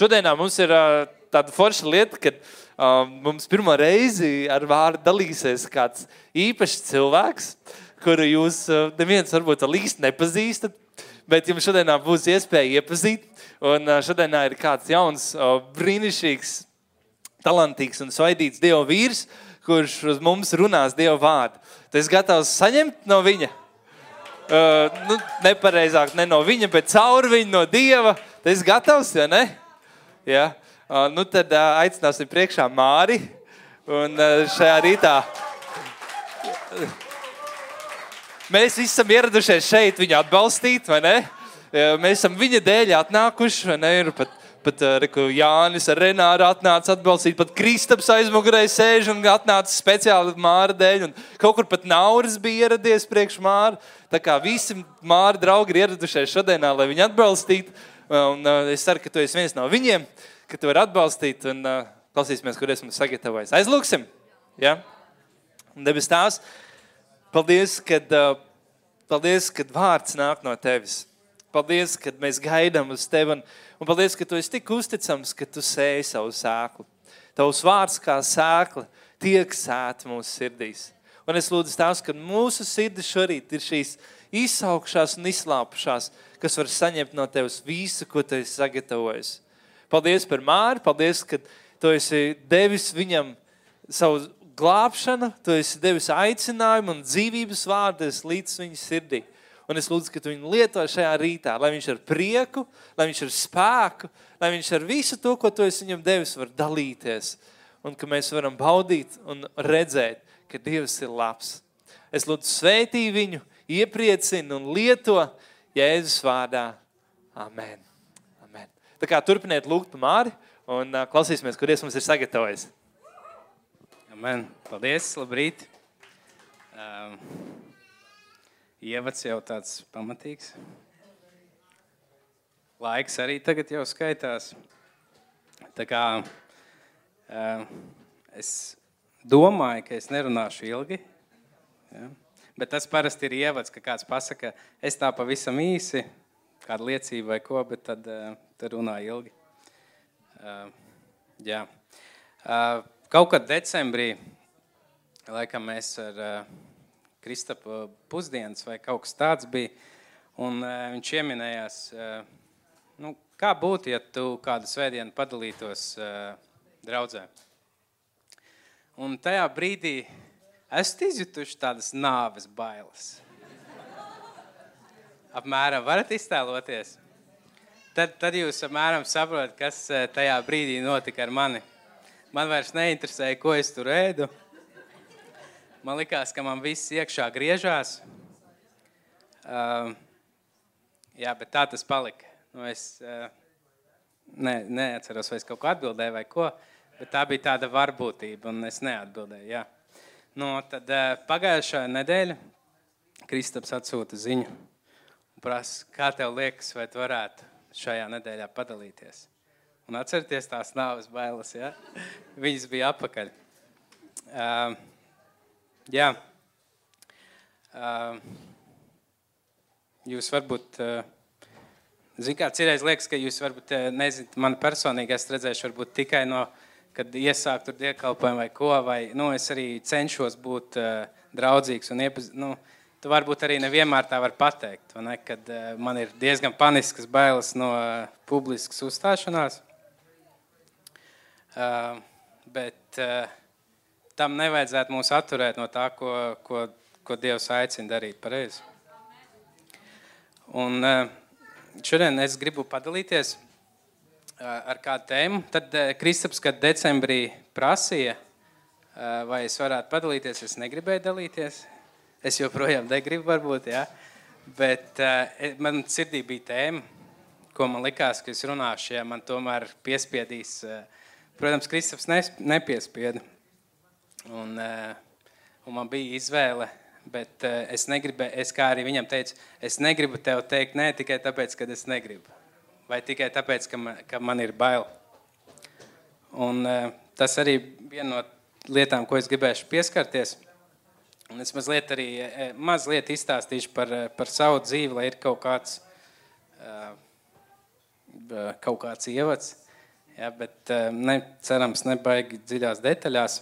Šodienā mums ir tāda forša lieta, ka mums pirmo reizi ar vārdu dalīsies kāds īpašs cilvēks, kuru jūs neviens varbūt īsti nepazīstat, bet jums šodienā būs iespēja iepazīt. Un šodienā ir kāds jauns, brīnišķīgs, talantīgs un svaidīts Dieva vīrs, kurš uz mums runās Dieva vārdu. Tu esi gatavs saņemt no viņa? Uh, nu, nepareizāk, ne no viņa, bet caur viņu, no Dieva. Tu esi gatavs, vai ne? Ja? Nu tad aicināsim priekšā Māri. Un šajā rītā mēs visi esam ieradušies šeit viņu atbalstīt, vai ne? Mēs esam viņa dēļ atnākuši, vai ne? Ir pat Pat reku, Jānis ar Renāru atnāca atbalstīt, pat Kristaps aizmugurē sēž un atnāca speciāli Māra dēļ. Un kaut kur pat Nauris bija ieradies priekš Māra. Tā kā visi Māra draugi ir ieradušies šodienā, lai viņu atbalstītu. Un, uh, es ceru, ka tu esi viens no viņiem, ka tu vari atbalstīt un uh, klausīsimies, kur esmu sagatavojis. Aizlūksim! Ja? Debes tās, paldies, kad, uh, paldies, kad vārds nāk no tevis. Paldies, ka mēs gaidām uz tevi. Un, un paldies, ka tu esi tik uzticams, ka tu sēji savu sēklu. Tavs vārds kā sēkla tiek sēta mūsu sirdīs. Un es lūdzu, tās, ka mūsu sirdis šorīt ir šīs izsaukšās un izslāpušās, kas var saņemt no tevis visu, ko tu esi sagatavojis. Paldies par Māri, paldies, ka tu esi devis viņam savu glābšanu, tu esi devis aicinājumu un dzīvības vārdus līdz viņa sirdī. Un es lūdzu, ka tu viņu lieto šajā rītā, lai viņš ar prieku, lai viņš ar spēku, lai viņš ar visu to, ko tu esi viņam devis, var dalīties. Un ka mēs varam baudīt un redzēt, ka Dievs ir labs. Es lūdzu svētī viņu, iepriecinu un lieto Jēzus vārdā. Amen. Amen. Tā kā turpiniet lūgt Māri un klausīsimies, kur Dievs mums ir sagatavojis. Amen. Paldies, labrīt. Um, Ievads jau tāds pamatīgs. Laiks arī tagad jau skaitās. Tā kā uh, es domāju, ka es nerunāšu ilgi. Ja? Bet tas parasti ir ievads, ka kāds pasaka, es tā pavisam īsi, kāda liecība vai ko, bet tad, uh, tad runā ilgi. Uh, jā. Uh, kaut kad decembrī, laikam mēs ar uh, Kristapa pusdienas vai kaut kas tāds bija. Un, uh, viņš pieminējās, uh, nu, kā būtu, ja tu kādu svētdienu padalītos uh, draudzē. Un tajā brīdī esat izjutuši tādas nāves bailes. Apmēram varat iztēloties. Tad, tad jūs apmēram saprotat, kas tajā brīdī notika ar mani. Man vairs neinteresēja, ko es tur ēdu. Man liekas, ka man viss iekšā griežās. Uh, jā, bet tā tas palika. Nu, es uh, ne, neatceros, vai es kaut ko atbildēju vai ko, bet tā bija tāda varbūtība, un es neatbildēju. Jā. Nu, tad uh, pagājušā nedēļa Kristaps atsūta ziņu un prasa, kā tev liekas, vai tu varētu šajā nedēļā padalīties. Un atcerieties tās nāves bailes, ja? Viņas bija apakaļ. Uh, Jā. Uh, jūs varbūt, uh, zināt, kā citreiz liekas, ka jūs varbūt nezināt, man personīgi esat redzējuši varbūt tikai no, kad iesāk tur diekalpojumu vai ko, vai, nu, es arī cenšos būt uh, draudzīgs un iepazīt, nu, tu varbūt arī nevienmēr tā var pateikt, ne, kad uh, man ir diezgan paniskas bailes no uh, publiskas uzstāšanās. Uh, bet uh, tam nevajadzētu mūs atturēt no tā, ko, ko, ko Dievs aicina darīt pareizi. Un eh, šodien es gribu padalīties ar kādu tēmu. Tad eh, Kristaps, kad decembrī prasīja, vai es varētu padalīties, es negribēju dalīties. Es joprojām negribu, varbūt, ja? bet man sirdī bija tēma, ko man likās, ka es runāšu, ja man tomēr piespiedīs. Protams, Kristaps nepiespieda. Un, eh, un man bija izvēle, bet eh, es negribēju, es kā arī viņam teicu, es negribu tev teikt nē tikai tāpēc, ka es negribu. Vai tikai tāpēc, ka man, ka man ir bail. Un, eh, tas arī viena no lietām, ko es gribēšu pieskarties. Un es mazliet arī mazliet izstāstīšu par, par savu dzīvi, lai ir kaut kāds, kaut kāds ievads. Ja, bet ne, cerams, nebaigi dziļās detaļās.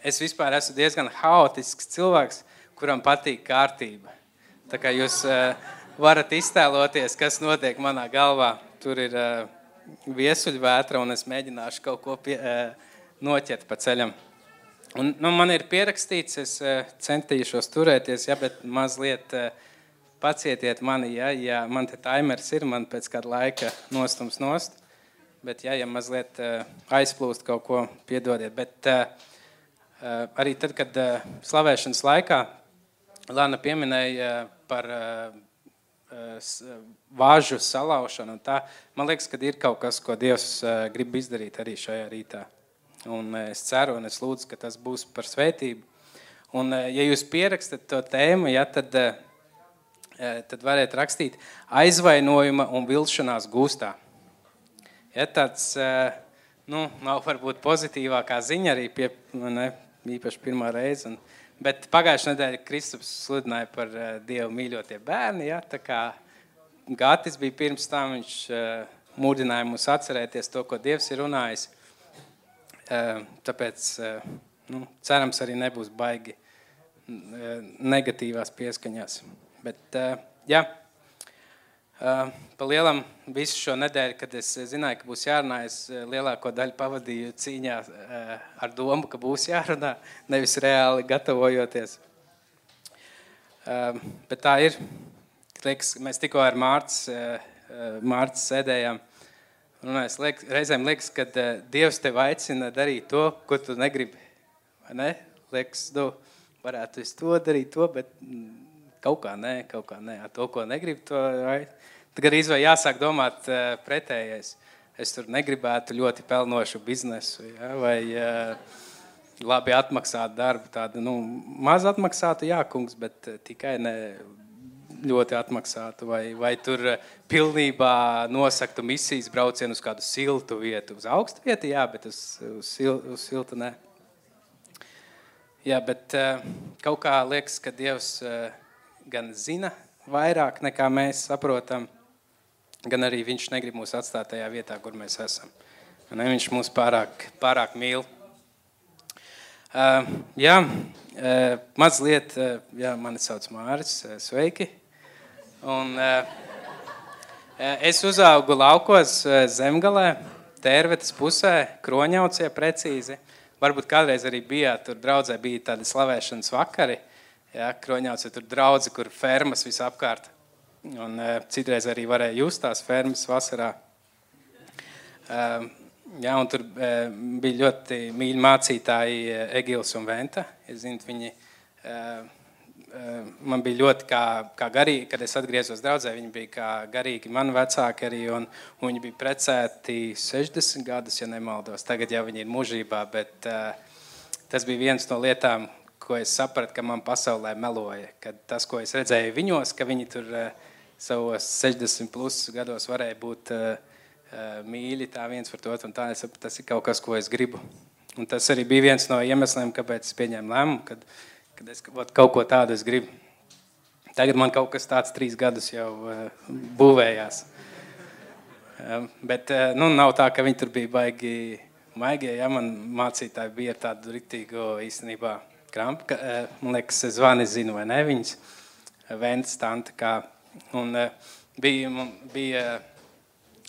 Es vispār esmu diezgan haotisks cilvēks, kuram patīk kārtība. Tā kā jūs varat iztēloties, kas notiek manā galvā. Tur ir viesuļvētra, un es mēģināšu kaut ko pie, noķert pa ceļam. Un, nu, man ir pierakstīts, es centīšos turēties, ja, bet mazliet pacietiet mani, ja, ja man te timers ir, man pēc kāda laika nostums nost. Bet, ja, ja mazliet aizplūst kaut ko, piedodiet. Bet arī tad, kad slavēšanas laikā Lana pieminēja par vāžu salaušanu. Tā, man liekas, ka ir kaut kas, ko Dievs grib izdarīt arī šajā rītā. Un es ceru un es lūdzu, ka tas būs par svētību. Un, ja jūs pierakstat to tēmu, ja, tad, tad varat rakstīt aizvainojuma un vilšanās gūstā. Ja, tāds nu, nav varbūt pozitīvākā ziņa arī pie, ne, īpaši pirmā reize. Un, Bet pagājušajā nedēļā Kristaps sludināja par uh, Dievu mīļotie bērni. Ja? Tā kā Gatis bija pirms tam, viņš uh, mudināja mūs atcerēties to, ko Dievs ir runājis. Uh, tāpēc uh, nu, cerams, arī nebūs baigi uh, negatīvās pieskaņās. Bet, uh, jā, Uh, pa lielam visu šo nedēļu, kad es zināju, ka būs jārunā, es lielāko daļu pavadīju cīņā ar domu, ka būs jārunā, nevis reāli gatavojoties. Bet tā ir. Liekas, mēs tikko ar Mārcis, Mārcis sēdējām. Runājas, liek, reizēm liekas, ka Dievs tevi aicina darīt to, ko tu negribi. Ne? Liekas, tu varētu to darīt, to, bet Kaut kā nē, kaut kā nē. To, ko negribu, to tagad arī jāsāk domāt uh, pretējais. Es tur negribētu ļoti pelnošu biznesu ja, vai uh, labi atmaksātu darbu. Tādu nu, maz atmaksātu, jā, kungs, bet uh, tikai ne ļoti atmaksātu, vai, vai tur pilnībā nosaktu misijas braucienu uz kādu siltu vietu. Uz augstu vietu, jā, bet uz, uz, sil, uz siltu nē. Jā, bet kaut kā liekas, ka Dievs gan zina vairāk nekā mēs saprotam, gan arī viņš negrib mūs atstāt tajā vietā, kur mēs esam. Ne, viņš mūs pārāk, pārāk mīl. Uh, jā, uh, mazliet, uh, jā, mani sauc Māris, uh, sveiki. Un, uh, es uzaugu laukos uh, zemgalē, tērvetes pusē, kroņaucie precīzi. Varbūt kādreiz arī bijāt, tur draudzē bija tādi slavēšanas vakari. Uh, Ja, Kroņāts ir tur draudzi, kur fermas visapkārt. Un, uh, citreiz arī varēja just tās fermas vasarā. Uh, jā, un tur uh, bija ļoti mīļi mācītāji Egils un Venta. Es zinu, viņi, man bija ļoti kā, kā garīgi, kad es atgriezos draudzē, viņi bija kā garīgi mani vecāki arī, un, un viņi bija precēti 60 gadus, ja nemaldos. Tagad jau viņi ir mužībā, bet uh, tas bija viens no lietām, ko es sapratu, ka man pasaulē meloja. Kad tas, ko es redzēju viņos, ka viņi tur uh, savos 60 plus gados varēja būt uh, uh, mīļi tā viens par otru. Tā, es, tas ir kaut kas, ko es gribu. Un tas arī bija viens no iemesliem, kāpēc es pieņēmu lēmumu, kad, kad es ot, kaut ko tādu es gribu. Tagad man kaut kas tāds trīs gadus jau būvējās. Bet nu, nav tā, ka viņi tur bija baigi maigie. Ja man mācītāji bija tādu riktīgu īstenībā Krampa, ka, eh, man liekas, zvani zinu, vai ne, viņas eh, Ventas tante, kā, un eh, bija, bija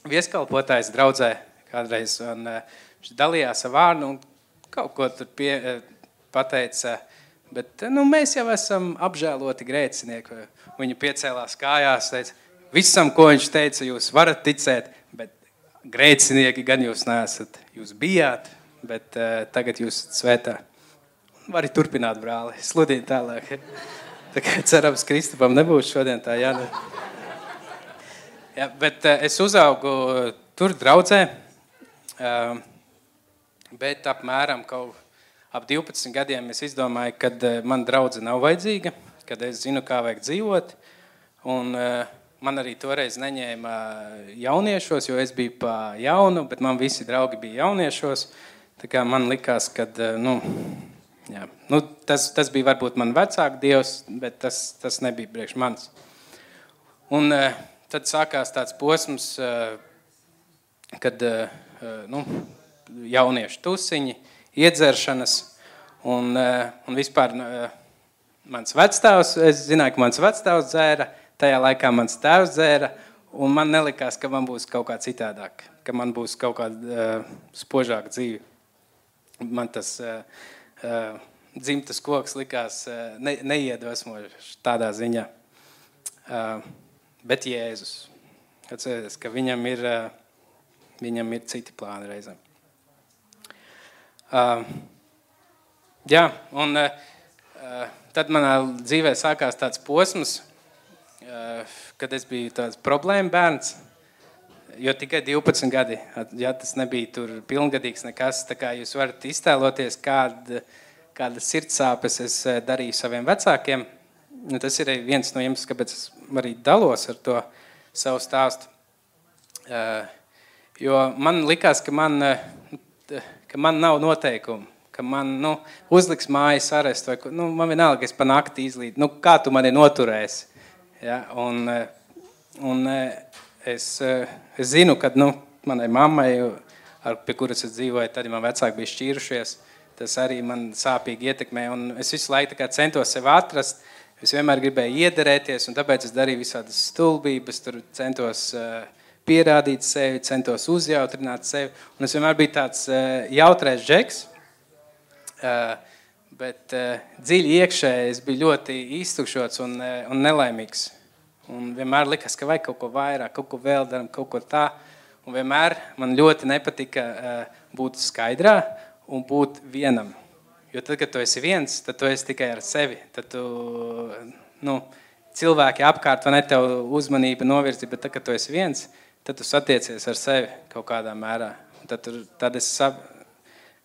vieskalpotājs draudzē kādreiz, un viņš dalījās ar vārnu un kaut ko tur pie, pateica, bet nu, mēs jau esam apžēloti grēcinieki. Viņa piecēlās kājās, teica, visam, ko viņš teica, jūs varat ticēt, bet grēcinieki gan jūs neesat. Jūs bijāt, bet uh, tagad jūs svētā. Vari turpināt, brāli. Sludīt tālāk. Tā kā cerams, Kristupam nebūs šodien tā jāna. Jā, bet uh, es uzaugu tur draudzē, uh, bet apmēram kaut ap 12 gadiem es izdomāju, ka uh, man draudze nav vajadzīga, kad es zinu, kā vajag dzīvot. Un, man arī toreiz neņēma jauniešos, jo es biju pa jaunu, bet man visi draugi bija jauniešos. Tā kā man likās, ka, uh, nu, Jā. Nu, tas, tas bija varbūt mans vecāks dievs, bet tas, tas nebija priekš manis. Un uh, tad sākās tāds posms, uh, kad uh, nu, jauniešu tusiņi, iedzeršanas. Un, un vispār mans vecstāvs, es zināju, ka mans vecstāvs dzēra, tajā laikā mans tēvs dzēra, un man nelikās, ka man būs kaut kā citādāk, ka man būs kaut kāda uh, spožāka dzīve. Man tas uh, uh, dzimtas koks likās uh, ne, neiedvesmojošs tādā ziņā. Uh, bet Jēzus, atcerieties, ka viņam ir, uh, viņam ir citi plāni reizēm. Uh, jā, un uh, tad manā dzīvē sākās tāds posms, uh, kad es biju tāds problēma bērns. Jo tikai 12 gadi, ja tas nebija tur pilngadīgs nekas, tā kā jūs varat iztēloties, kāda, kāda sirdsāpes es darīju saviem vecākiem. Nu, tas ir viens no iemesliem, kāpēc es arī dalos ar to savu stāstu. Uh, jo man likās, ka man, ka man nav noteikumu, ka man nu, uzliks mājas arestu, vai nu, man vienalga, es pa nakti izlīdu. Nu, kā tu mani noturēsi? Ja? Un, un es, es zinu, ka nu, manai mammai, ar, pie kuras es dzīvoju, tad, man vecāki bija šķīrušies, tas arī man sāpīgi ietekmē. Un es visu laiku centos sev atrast. Es vienmēr gribēju iederēties, un tāpēc es darīju visādas stulbības, tur centos uh, pierādīt sevi, centos uzjautrināt sevi. Un es vienmēr biju tāds uh, jautrais džeks, bet dziļi iekšēji es biju ļoti iztukšots un, un nelaimīgs. Un vienmēr likās, ka vajag kaut ko vairāk, kaut ko vēl darām, kaut ko tā. Un vienmēr man ļoti nepatika uh, būt skaidrā un būt vienam. Jo tad, kad tu esi viens, tad tu esi tikai ar sevi. Tad tu, nu, cilvēki apkārt ne tev uzmanība novirzi, bet tad, kad tu esi viens, tad tu satiecies ar sevi kaut kādā mērā. Un tad, tur, tad es sap,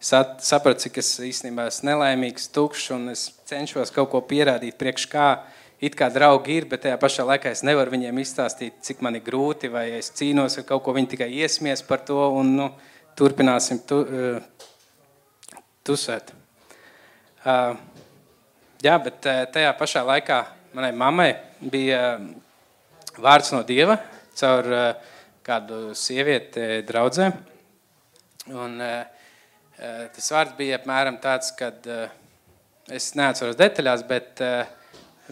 sat, sapratu, cik es īstenībā esmu nelaimīgs, tukšs un es cenšos kaut ko pierādīt priekš kā it kā draugi ir, bet tajā pašā laikā es nevaru viņiem izstāstīt, cik man ir grūti, vai es cīnos ar kaut ko, viņi tikai iesmies par to, un nu, turpināsim tu, uh, tusēt. Uh, jā, bet uh, tajā pašā laikā manai mammai bija vārds no Dieva caur kādu sievieti draudzē. Un, tas vārds bija apmēram tāds, kad es neatceros detaļās, bet uh,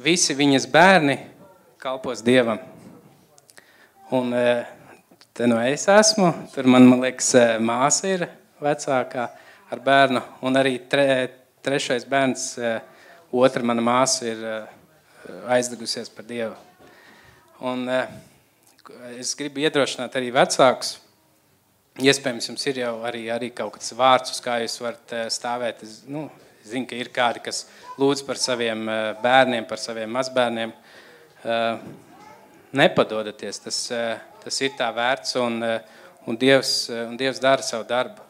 visi viņas bērni kalpos Dievam. Un e, te no es esmu, tur man, man liekas, e, māsa ir vecākā ar bērnu, un arī tre, trešais bērns, e, otra mana māsa ir aizdegusies par Dievu. Un es gribu iedrošināt arī vecākus, iespējams, jums ir jau arī, arī kaut kāds vārds, uz kā jūs varat stāvēt. Nu, zinu, ka ir kādi, kas lūdz par saviem eh, bērniem, par saviem mazbērniem. Eh, nepadodaties, tas, eh, tas ir tā vērts, un, un, Dievs, un Dievs dara savu darbu.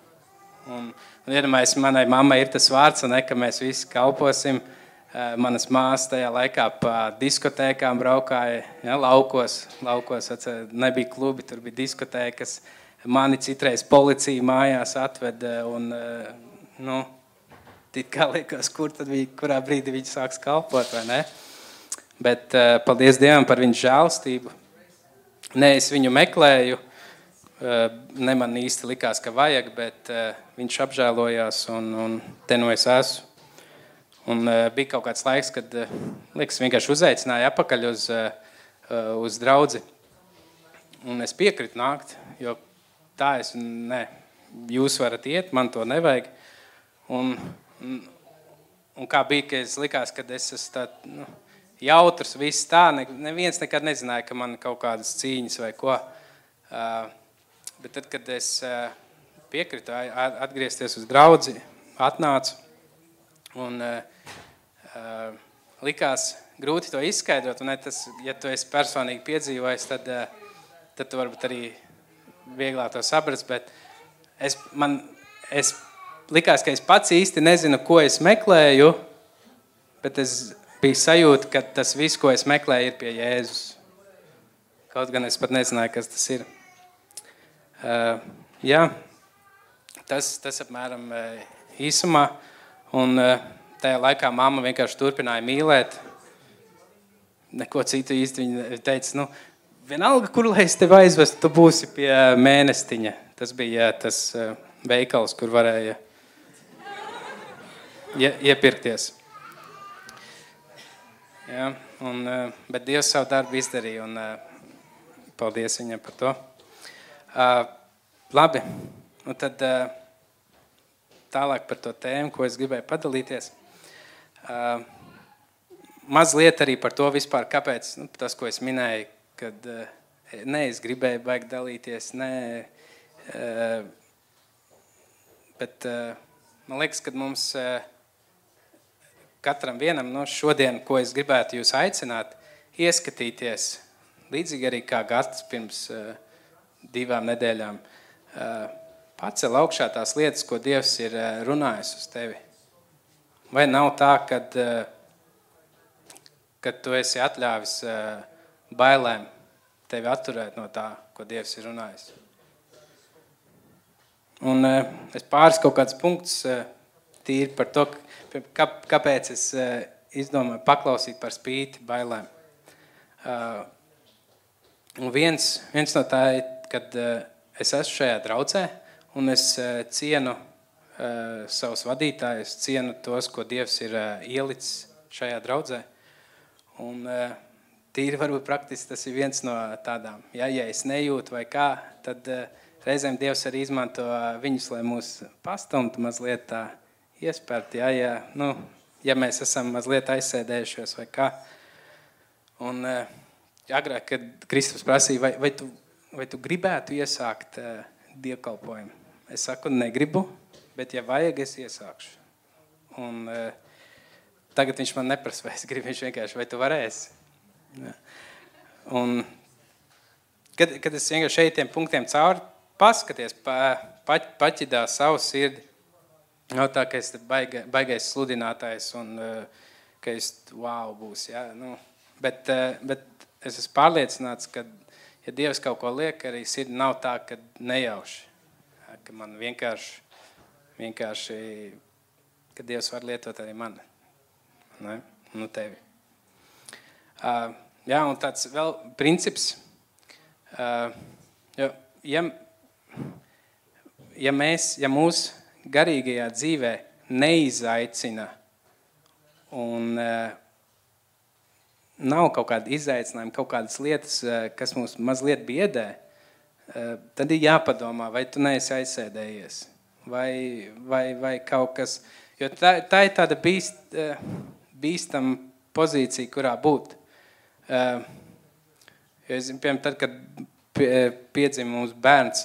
Un, un iedomājieties, manai mammai ir tas vārds, ne, ka mēs visi kalposim. Manas māsas tajā laikā pa diskotēkām braukāja ja, laukos. laukos nebija klubi, tur bija diskotēkas. Mani citreiz policija mājās atveda un nu, It kā liekas, kur tad bija, kurā brīdī viņš sāks kalpot, vai ne? Bet uh, paldies Dievam par viņu žēlstību. Nē, es viņu meklēju, uh, ne man īsti likās, ka vajag, bet uh, viņš apžēlojās un, un te no es esmu. Un bija kaut kāds laiks, kad, liekas, vienkārši uzaicināja apakaļ uz, uz draudzi. Un es piekritu nākt, jo tā es, ne, jūs varat iet, man to nevajag. Un Un, un kā bija, ka es likās, ka es esmu tāds nu, jautrs, viss tā. Ne, neviens nekad nezināja, ka man kaut kādas cīņas vai ko. Uh, bet tad, kad es uh, piekritu atgriezties uz draugu, atnācu un uh, uh, likās grūti to izskaidrot. Un, tas, ja tu esi personīgi piedzīvojis, tad, uh, tad tu varbūt arī vieglāk to saprast. Bet es, man, es likās, ka es pats īsti nezinu, ko es meklēju, bet es biju sajūta, ka tas viss, ko es meklēju, ir pie Jēzus. Kaut gan es pat nezināju, kas tas ir. Uh, jā, tas, tas apmēram uh, īsumā. Un uh, tajā laikā mamma vienkārši turpināja mīlēt. Neko citu īsti viņa teica, nu, vienalga, kur lai es tevi aizvestu, tu būsi pie mēnestiņa. Tas bija tas veikals, kur varēja iepirkties. Ja, un, uh, bet Dievs savu darbu izdarīja, un uh, paldies viņam par to. Uh, labi, un tad uh, tālāk par to tēmu, ko es gribēju padalīties. Uh, mazliet arī par to vispār, kāpēc nu, tas, ko es minēju, kad ne, es gribēju baigt dalīties, uh, bet man liekas, ka mums uh, katram vienam no šodien, ko es gribētu jūs aicināt, ieskatīties, līdzīgi arī kā Gatis pirms uh, divām nedēļām, uh, pacel augšā tās lietas, ko Dievs ir uh, runājis uz tevi. Vai nav tā, kad, kad tu esi atļāvis bailēm tevi atturēt no tā, ko Dievs ir runājis? Un es pāris kaut kādus punktus uh, tīri par to, kā, kāpēc es uh, izdomāju paklausīt par spīti bailēm. Uh, un viens, viens no tā ir, kad uh, es esmu šajā draudzē un es cienu savus vadītājus, cienu tos, ko Dievs ir ielicis šajā draudzē. Un, tīri varbūt praktiski tas ir viens no tādām, ja, ja es nejūtu vai kā, tad reizēm Dievs arī izmanto viņus, lai mūs pastumtu mazliet tā iespērt, ja, ja, nu, ja mēs esam mazliet aizsēdējušies vai kā. Un agrāk, kad Kristus prasīja, vai, vai, tu, vai tu gribētu iesākt uh, dievkalpojumu? Es saku, negribu, bet ja vajag, es iesākšu. Un uh, tagad viņš man neprasa, vai es gribu, viņš vienkārši, vai tu varēsi? Ja. Un, kad, kad es vienkārši šeit tiem punktiem cauri, paskaties, pa, pa, paķidā savu sirdi. Nav tā, ka es baiga, baigais sludinātājs un uh, ka es wow būs. Ja? Nu, bet, uh, bet es esmu pārliecināts, ka, ja Dievs kaut ko liek, arī sirdi nav tā, ka nejauši. Ja? Ka man vienkārši, vienkārši, ka Dievs var lietot arī mani. Ne? Nu tevi. Uh, jā, un tāds vēl princips. Uh, ja, ja ja, mēs, ja mūsu garīgajā dzīvē neizaicina un uh, nav kaut kāda izaicinājuma, kaut kādas lietas, uh, kas mums mazliet biedē, uh, tad ir jāpadomā, vai tu neesi aizsēdējies, vai, vai, vai kaut kas. Jo tā, tā ir tāda bīst, bīstama pozīcija, kurā būt. Jo es, piemēram, tad, kad pie, piedzima mums bērns,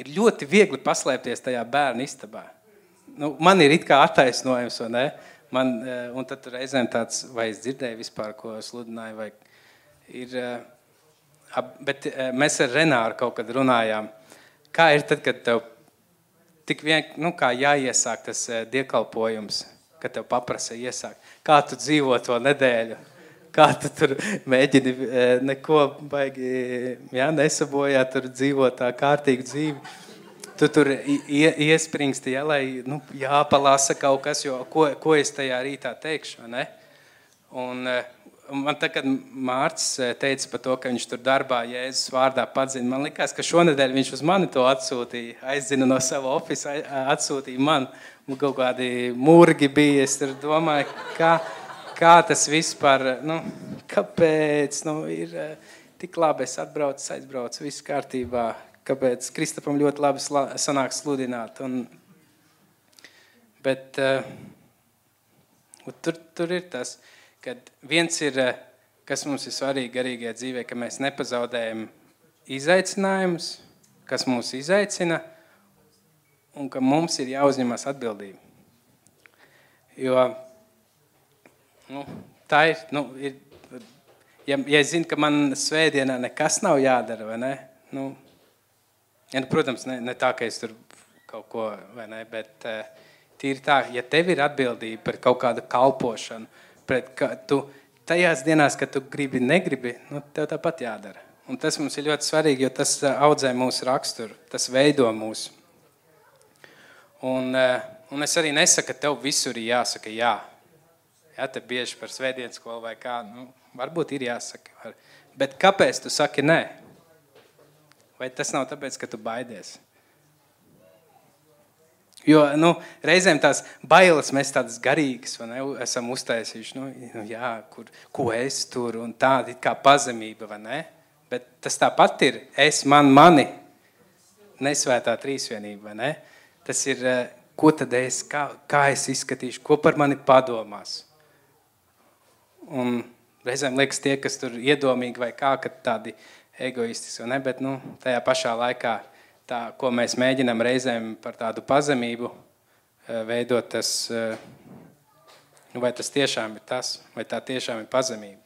ir ļoti viegli paslēpties tajā bērnu istabā. Nu, man ir it kā attaisnojums, vai ne? Man, eh, un tad reizēm tāds, vai es dzirdēju vispār, ko sludināju, vai ir, eh, bet eh, mēs ar Renāru kaut kad runājām, kā ir tad, kad tev tik vien, nu, kā jāiesāk tas dievkalpojums, kad tev paprasa iesākt. Kā tu dzīvo to nedēļu? Kā tu tur mēģini e, neko baigi jā, nesabojāt, tur dzīvot tā kārtīgu dzīvi. Tu tur iespringsti, ja, lai nu, jāpalasa kaut kas, jo ko, ko es tajā rītā teikšu. Ne? Un, e, man tā, kad Mārcis e, teica par to, ka viņš tur darbā Jēzus vārdā padzina, man likās, ka šonadēļ viņš uz mani to atsūtīja, aizzina no sava ofisa, atsūtīja man. Kaut kādi mūrgi bija, es tur domāju, kā, kā tas vispār, nu, kāpēc nu, ir eh, tik labi, es atbraucu, aizbraucu, viss kārtībā, kāpēc Kristapam ļoti labi sanāk sludināt. Un, bet uh, tur, tur ir tas, ka viens ir, eh, kas mums ir svarīgi garīgajā dzīvē, ka mēs nepazaudējam izaicinājumus, kas mūs izaicina, un ka mums ir jāuzņemas atbildība. Jo Nu, tā ir. Nu, ir ja, ja es zinu, ka man svētdienā nekas nav jādara, vai ne? Nu, ja, nu, protams, ne, ne tā, ka es tur kaut ko, vai ne, bet uh, tīri tā, ja tev ir atbildība par kaut kādu kalpošanu, pret ka tu tajās dienās, kad tu gribi, negribi, nu, tev tāpat jādara. Un tas mums ir ļoti svarīgi, jo tas eh, audzē mūsu raksturu, tas veido mūsu. Un, uh, un es arī nesaku, ka tev visur ir jāsaka jā. Ja, te bieži par svētdienas skolu vai kā, nu, varbūt ir jāsaka. Var. Bet kāpēc tu saki nē? Vai tas nav tāpēc, ka tu baidies? Jo nu, reizēm tās bailes mēs tādas garīgas ne, esam uztaisījuši. Nu, nu, jā, kur, ko es tur un tāda kā pazemība, vai ne? Bet tas tāpat ir es, man, mani, nesvētā trīsvienība, vai ne? Tas ir, eh, ko tad es, kā, kā es izskatīšu, ko par mani padomās. Un reizēm liekas tie, kas tur iedomīgi vai kā, ka tādi egoistiski, ne? Bet nu, tajā pašā laikā tā, ko mēs mēģinām reizēm par tādu pazemību eh, veidot, tas, eh, nu, vai tas tiešām ir tas, vai tā tiešām ir pazemība.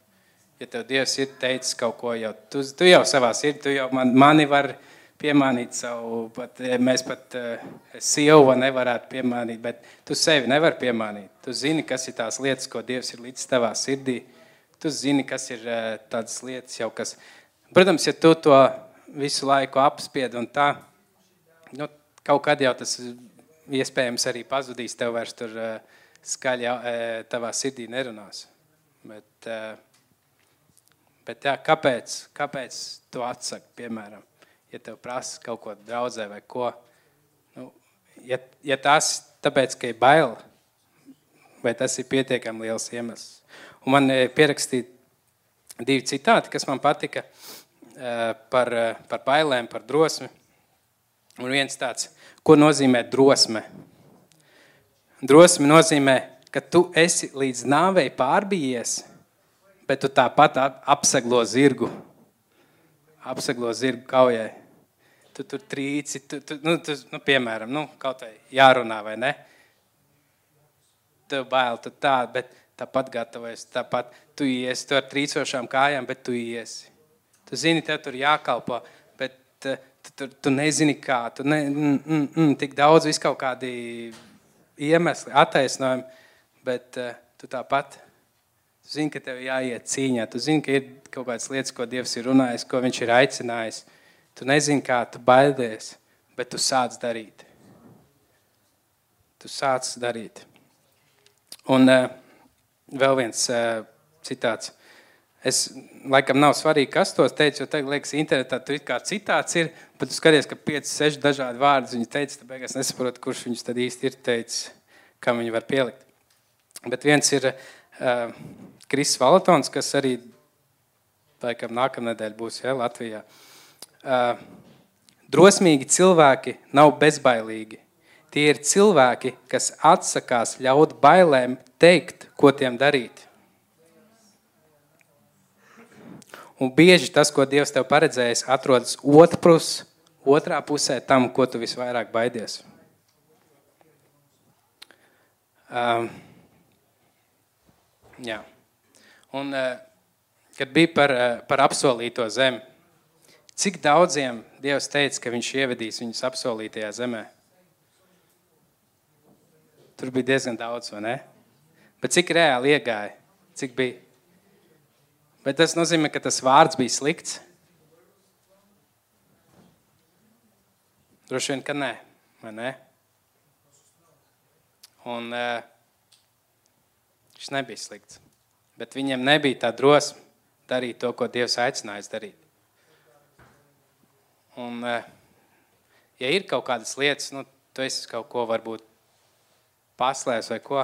Ja tev Dievs ir teicis kaut ko, jau, tu, tu jau savā sirdī, tu jau man, mani var piemānīt savu, pat, mēs pat eh, sievu nevarētu piemānīt, bet tu sevi nevar piemānīt. Tu zini, kas ir tās lietas, ko Dievs ir līdz tavā sirdī. Tu zini, kas ir tādas lietas jau, kas, protams, ja tu to visu laiku apspied un tā, nu, kaut kad jau tas iespējams arī pazudīs. Tev vairs tur uh, skaļi uh, tavā sirdī nerunās. Bet, uh, bet jā, kāpēc, kāpēc tu atsaki, piemēram, ja tev prasa kaut ko draudzē vai ko? Nu, ja, ja tas tāpēc, ka ir bail, vai tas ir pietiekami liels iemesls? Un man pierakstīja divi citāti, kas man patika par, par bailēm, par drosmi. Un viens tāds, ko nozīmē drosme? Drosme nozīmē, ka tu esi līdz nāvei pārbījies, bet tu tāpat apseglo zirgu. Apseglo zirgu kaujai. Tu tur trīci, tu, tu, nu, tu, nu, piemēram, nu, kaut vai jārunā vai ne. Tev bail, tu tā, bet tāpat gatavojas, tāpat tu iesi, tu ar trīcošām kājām, bet tu iesi. Tu zini, tev tur jākalpo, bet tu, tu, tu nezini, kā. Tu ne, mm, mm, mm, tik daudz vis kaut kādi iemesli, attaisnojumi, bet uh, tu tāpat tu zini, ka tev jāiet cīņā. Tu zini, ka ir kaut kādas lietas, ko Dievs ir runājis, ko Viņš ir aicinājis. Tu nezini, kā tu baidies, bet tu sāc darīt. Tu sāc darīt. Un uh, vēl viens uh, citāts. Es laikam nav svarīgi, kas tos teica, jo tagad liekas, internetā tur kā citāts ir, bet tu skaties, ka 5, 6 dažādi vārdi viņi teica, tad beigās nesaprotu, kurš viņus tad īsti ir teicis, kam viņi var pielikt. Bet viens ir uh, Kris Valatons, kas arī laikam nākamnedēļ būs ja, Latvijā. Uh, drosmīgi cilvēki nav bezbailīgi. Tie ir cilvēki, kas atsakās ļaut bailēm teikt, ko tiem darīt. Un bieži tas, ko Dievs tev paredzējis, atrodas otrpus, otrā pusē tam, ko tu visvairāk baidies. Um, jā. Un, uh, kad bija par, uh, par apsolīto zemi, cik daudziem Dievs teica, ka Viņš ievedīs viņus apsolītajā zemē? Tur bija diezgan daudz, vai ne? Bet cik reāli iegāja? Cik bija? Vai tas nozīmē, ka tas vārds bija slikts? Droši vien, ka nē, vai ne? Un uh, šis nebija slikts. Bet viņiem nebija tā drosme darīt to, ko Dievs aicinājis darīt. Un, uh, ja ir kaut kādas lietas, nu, tu esi kaut ko varbūt paslēpis vai ko,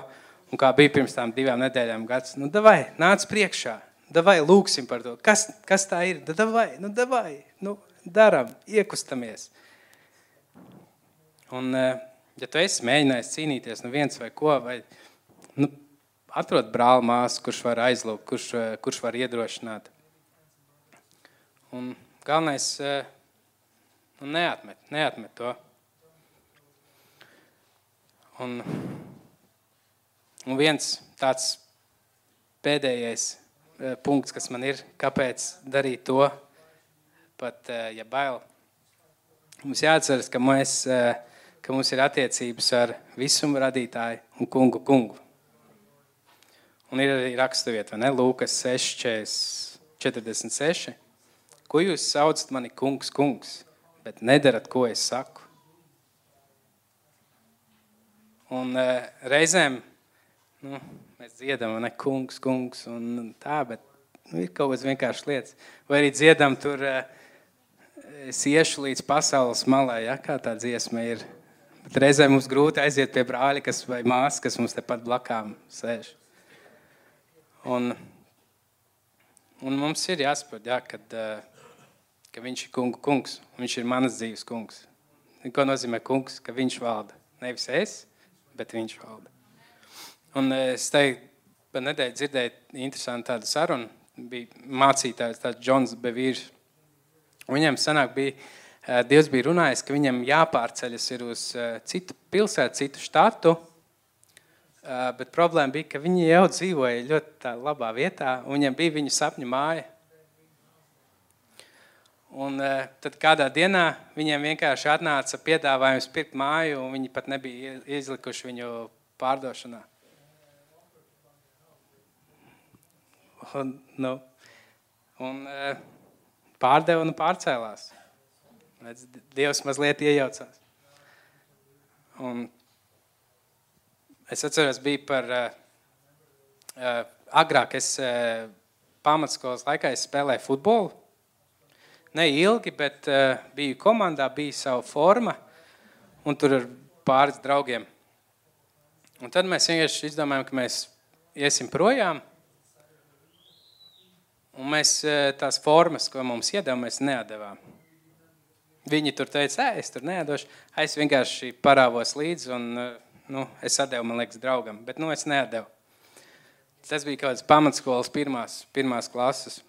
un kā bija pirms tam divām nedēļām gads, nu, davai, nāc priekšā. Davai lūksim par to. Kas, kas tā ir? Da davai, nu davai, nu daram, iekustamies. Un, eh, ja tu esi mēģinājis cīnīties, nu viens vai ko, vai nu, atrod brāli māsu, kurš var aizlūgt, kurš, eh, kurš var iedrošināt. Un galvenais, eh, nu, neatmet, neatmet to. Un, un viens tāds pēdējais Eh, punkts, kas man ir, kāpēc darīt to, pat ja bail. Mums jāatceras, ka, mēs, ka mums ir attiecības ar visumu radītāju un kungu kungu. Un ir arī raksturvieta, vai ne? Lūkas 6, 46. Ko jūs saucat mani kungs, kungs, bet nedarat, ko es saku? Un reizēm, nu, Mēs dziedam, ne kungs, kungs un tā, bet nu, ir kaut kādas vienkāršas lietas. Vai arī dziedam tur, es iešu līdz pasaules malai, ja, kā tā dziesma ir. Bet reizē mums grūti aiziet pie brāļa kas, vai māsas, kas mums tepat blakām sēž. Un, un mums ir jāsaprot, ja, kad, ka viņš ir kungu kungs, viņš ir manas dzīves kungs. Ko nozīmē kungs? Ka viņš valda. Nevis es, bet viņš valda. Un es teiktu, pa nedēļu dzirdēju interesantu tādu sarunu. Bija mācītājs, tāds Džons Bevīrs. Viņam sanāk bija Eh, Dievs bija runājis, ka viņam jāpārceļas uz eh, citu pilsētu, citu štatu. Eh, bet problēma bija, ka viņi jau dzīvoja ļoti labā vietā, un viņiem bija viņu sapņu māja. Un tad kādā dienā viņiem vienkārši atnāca piedāvājums pirkt māju, un viņi pat nebija izlikuši viņu pārdošanā. Un, nu, un pārdeva un pārcēlās. Dievs mazliet iejaucās. Un es atceros, bija par uh, uh, agrāk, es uh, pamatskolas laikā es spēlēju futbolu. Ne ilgi, bet uh, biju komandā, bija sava forma, un tur ar pāris draugiem. Un tad mēs vienkārši izdomājām, ka mēs iesim projām. Un mēs tās formas, ko mums iedeva, mēs neatdevām. Viņi tur teica, es tur nedošu. Es vienkārši parāvos līdzi, un nu, es devu, man liekas, draugam, bet nu, es nedevu. Tas bija kaut kāds pamatskolas pirmās, pirmās klases.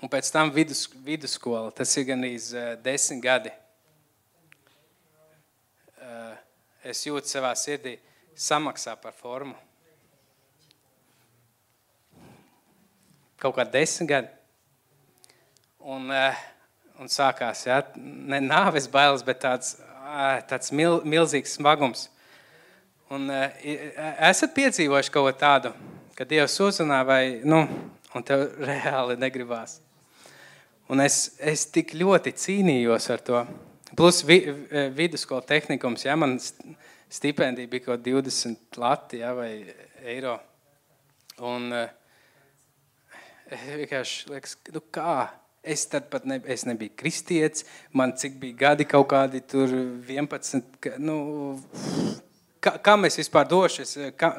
Un pēc tam vidus, vidusskola, tas ir gan iz uh, desmit gadi. Uh, es jūtu savā sirdī samaksā par formu. Kaut kā desmit gadi. Un uh, un sākās ja, ne nāves bailes, bet tāds, tāds mil, milzīgs smagums. Un, esat piedzīvojuši kaut ko tādu, ka Dievs uzrunā vai nu, tev reāli negribās. Un es, es tik ļoti cīnījos ar to. Plus vi, vidusskola tehnikums, ja man stipendija bija kaut 20 lati ja, vai eiro. Un vienkārši liekas, nu kā? Es tad pat ne, es nebiju kristietis, man cik bija gadi, kaut kādi 11. Nu, kā, kam es vispār došos? Kā,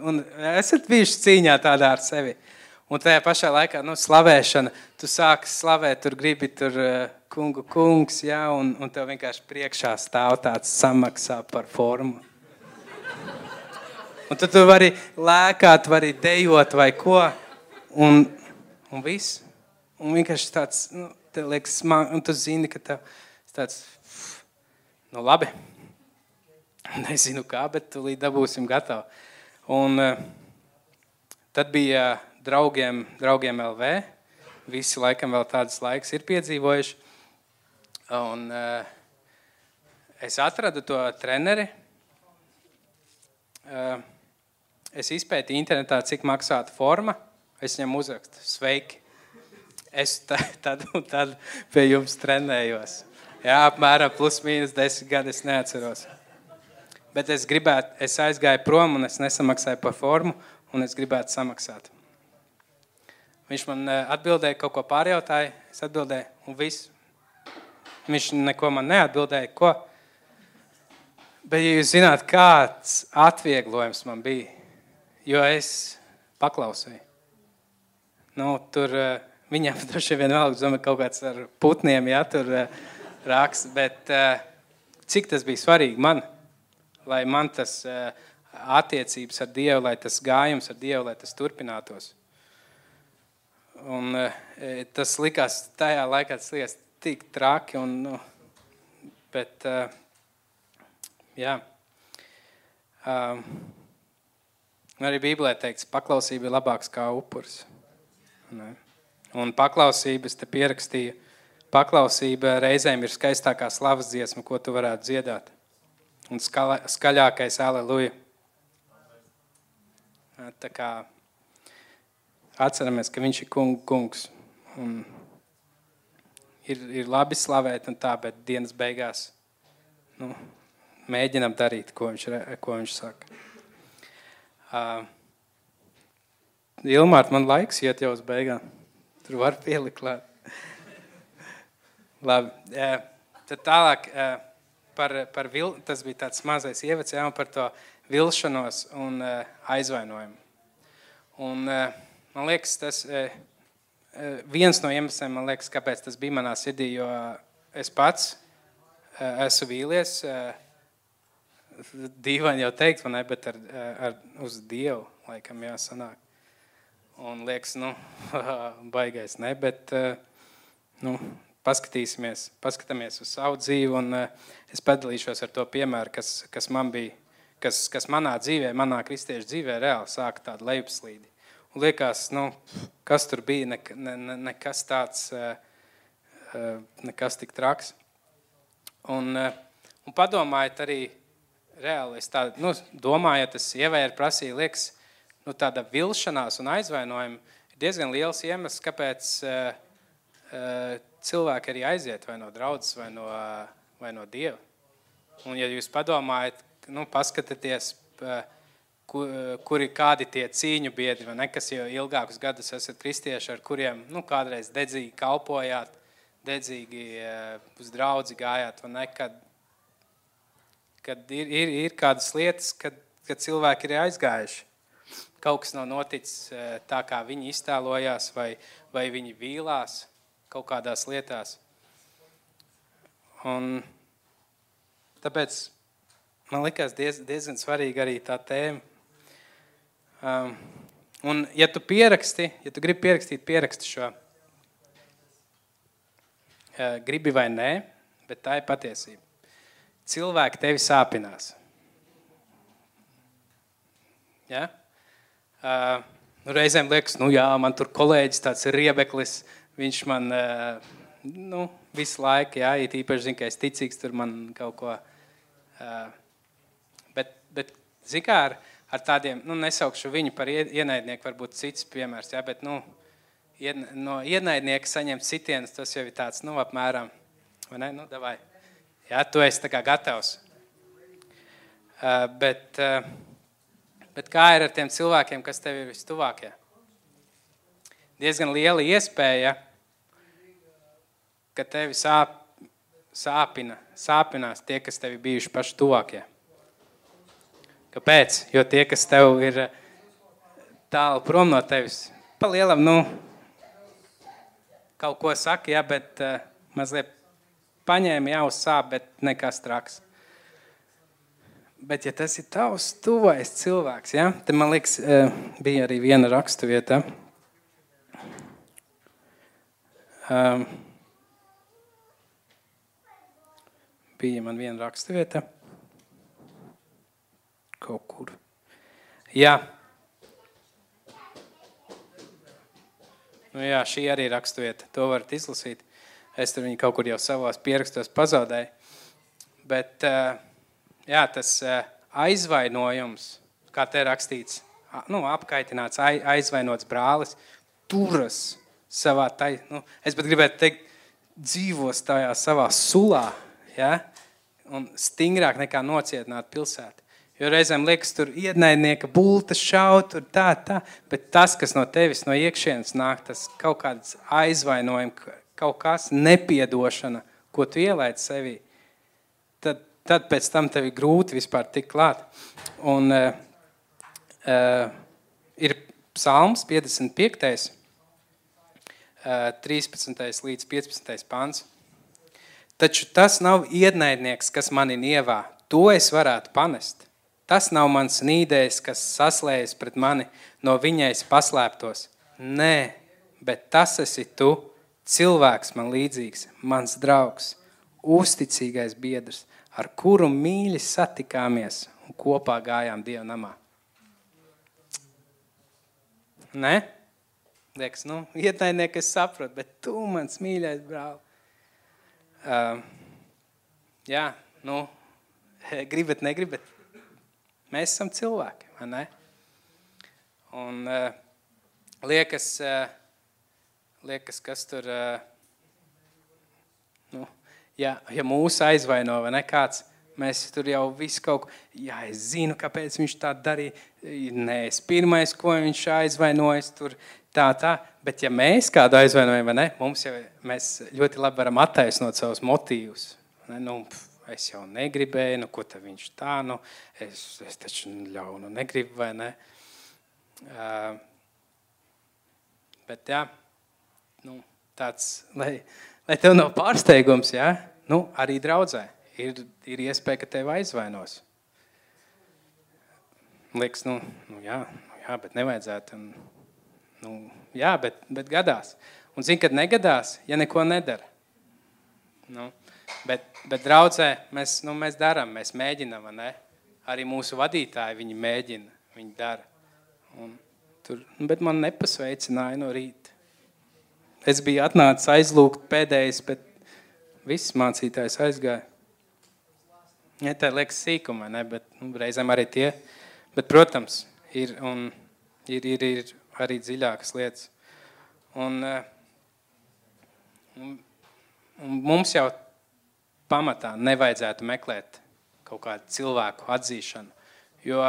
un esat bijuši cīņā tādā ar sevi. Un tajā pašā laikā, nu, slavēšana, tu sāki slavēt, tur gribi tur kungu kungs, ja, un, un tev vienkārši priekšā stāv tāds samaksā par formu. Un tu, tu vari lēkāt, vari dejot vai ko, un, un viss. Un vienkārši tāds, nu, tev liekas, man, un tu zini, ka tev tāds, nu labi, nezinu kā, bet tu līdz dabūsim gatavu. Un uh, tad bija draugiem, draugiem LV, visi laikam vēl tādas laiks ir piedzīvojuši. Un uh, es atradu to treneri. Uh, es izpētīju internetā, cik maksātu forma. Es viņam uzrakstu, sveiki es tad un tad pie jums trenējos. Jā, apmēram plus mīnus desmit gadi es neatceros. Bet es gribētu, es aizgāju prom un es nesamaksāju par formu, un es gribētu samaksāt. Viņš man eh, atbildēja, kaut ko pārjautāja, es atbildēju, un viss. Viņš neko man neatbildēja, ko. Bet, ja jūs zināt, kāds atvieglojums man bija, jo es paklausīju. Nu, tur uh, Viņam droši vien vēl domāju, kaut kāds ar putniem, ja tur uh, raksts. Bet uh, cik tas bija svarīgi man, lai man tas uh, attiecības ar Dievu, lai tas gājums ar Dievu, lai tas turpinātos. Un, tas likās tajā laikā, tas likās tik traki. Un, nu, bet, jā. Uh, arī Bībelē teikts, paklausība ir labāks kā upuris. Ne? Un paklausības te pierakstīja. Paklausība reizēm ir skaistākā slavas dziesma, ko tu varētu dziedāt. Un skala, skaļākais aleluja. Tā kā atceramies, ka viņš ir kung, kungs. Un ir, ir labi slavēt un tā, bet dienas beigās nu, mēģinam darīt, ko viņš, ko viņš saka. Uh, Ilmārt, man laiks iet jau uz beigām. Tur var pielikt klāt. Labi. Tad tālāk par, par vil, tas bija tāds mazais ievads, jā, un par to vilšanos un aizvainojumu. Un, man liekas, tas viens no iemesliem, man liekas, kāpēc tas bija manā sirdī, jo es pats esmu vīlies, dīvaini jau teikt, vai ne, bet ar, ar, uz Dievu laikam jāsanāk. Un liekas, nu, baigais, ne, bet, eh, nu, paskatīsimies, paskatāmies uz savu dzīvi, un eh, es padalīšos ar to piemēru, kas, kas man bija, kas, kas manā dzīvē, manā kristiešu dzīvē reāli sāka tādu lejupslīdi. Un liekas, nu, kas tur bija, ne, ne, ne, nekas tāds, eh, nekas tik traks. Un, un padomājiet arī, reāli, es tā, nu, domājot, tas ievēr prasīja, liekas, nu, tāda vilšanās un aizvainojuma ir diezgan liels iemesls, kāpēc uh, uh, cilvēki arī aiziet vai no draudzes, vai no, uh, vai no Dieva. Un, ja jūs padomājat, nu, paskatieties, uh, kur, kuri kādi tie cīņu biedri, ne, kas jau ilgākus gadus esat kristieši, ar kuriem nu, kādreiz dedzīgi kalpojāt, dedzīgi uz draudzi gājāt, vai ne, kad, kad ir, ir, ir kādas lietas, kad, kad cilvēki ir aizgājuši kaut kas nav noticis eh, tā, kā viņi iztēlojās, vai, vai viņi vīlās kaut kādās lietās. Un tāpēc man likās diez, diezgan svarīga arī tā tēma. Um, un, ja tu pieraksti, ja tu gribi pierakstīt, pieraksti šo. Uh, gribi vai nē, bet tā ir patiesība. Cilvēki tevi sāpinās. Ja? Nu, reizēm liekas, nu jā, man tur kolēģis tāds ir riebeklis. Viņš man nu, visu laiku, jā, it īpaši zina, ka es ticīgs, tur man kaut ko. Bet, bet zin kā, ar, ar tādiem, nu, nesaukšu viņu par ie- ienaidnieku, varbūt cits piemērs, jā, bet, nu, no ienaidnieka saņemt sitienus, tas jau ir tāds, nu, apmēram, vai ne, nu, davai. Jā, tu esi tā kā gatavs. Uh, bet, uh, Bet kā ir ar tiem cilvēkiem, kas tev ir vistuvākie? Diezgan liela iespēja, ka tevi sāp, sāpina, sāpinās tie, kas tev ir bijuši paši tuvākie. Kāpēc? Jo tie, kas tev ir tālu prom no tevis, pa lielam, nu, kaut ko saka, jā, bet uh, mazliet paņēma jau sāp, bet nekas traks. Bet, ja tas ir tavs tuvais cilvēks, ja, tad man liekas, eh, bija arī viena raksturvieta. Um, bija man viena raksturvieta. Kaut kur. Jā. Nu, jā, šī arī ir raksturvieta. To varat izlasīt. Es tur viņu kaut kur jau savos pierakstos pazaudēju. Bet, uh, jā, tas eh, aizvainojums, kā te rakstīts, nu, apkaitināts, ai- aizvainots brālis, turas savā tai, nu, es pat gribētu teikt, dzīvos tajā savā sulā, ja? un stingrāk nekā nocietināt pilsētu. Jo reizēm liekas, tur ienaidnieka bultas šaut, tur tā, tā, bet tas, kas no tevis no iekšienes nāk, tas kaut kāds aizvainojums, kaut kas nepiedošana, ko tu ielaid sevī, tad, tad pēc tam tev ir grūti vispār tikt klāt. Un uh, uh, ir psalms 55. Uh, 13. līdz 15. pāns. Taču tas nav ienaidnieks, kas mani nievā. To es varētu panest. Tas nav mans nīdējs, kas saslējas pret mani, no viņai es paslēptos. Nē, bet tas esi tu, cilvēks man līdzīgs, mans draugs, uzticīgais biedrs, ar kuru mīļi satikāmies un kopā gājām Dieva namā. Nē, liekas, nu, ienaidnieki es saprotu, bet tu, mans mīļais brāl. Uh, jā, nu, gribat, negribat. Mēs esam cilvēki, vai ne? Un uh, liekas, uh, liekas, kas tur, uh, ja, ja mūsu aizvaino vai ne kāds, Mēs tur jau visu kaut ko, jā, es zinu, kāpēc viņš tā darīja. Nē, es pirmais, ko viņš aizvainojas, tur tā, tā. Bet ja mēs kādu aizvainojam, ne, mums jau, mēs ļoti labi varam attaisnot savus motīvus. Ne, nu, es jau negribēju, nu, ko tad viņš tā, nu, es, es taču ļaunu negribu, vai ne? Uh, bet, jā, nu, tāds, lai, lai tev nav pārsteigums, jā, nu, arī draudzē ir, ir iespēja, ka tevi aizvainos. Liekas, nu, nu, jā, nu jā, bet nevajadzētu. Un, nu, jā, bet, bet gadās. Un zini, kad negadās, ja neko nedara. Nu, bet, bet draudzē mēs, nu, mēs darām, mēs mēģinām, ne? Arī mūsu vadītāji, viņi mēģina, viņi dara. Un tur, nu, bet man nepasveicināja no rīta. Es biju atnācis aizlūgt pēdējais, bet viss mācītājs aizgāja. Ja, tā liekas sīkuma, ne? bet nu, reizēm arī tie. Bet, protams, ir, un, ir, ir, ir arī dziļākas lietas. Un, eh, un, un mums jau pamatā nevajadzētu meklēt kaut kādu cilvēku atzīšanu. Jo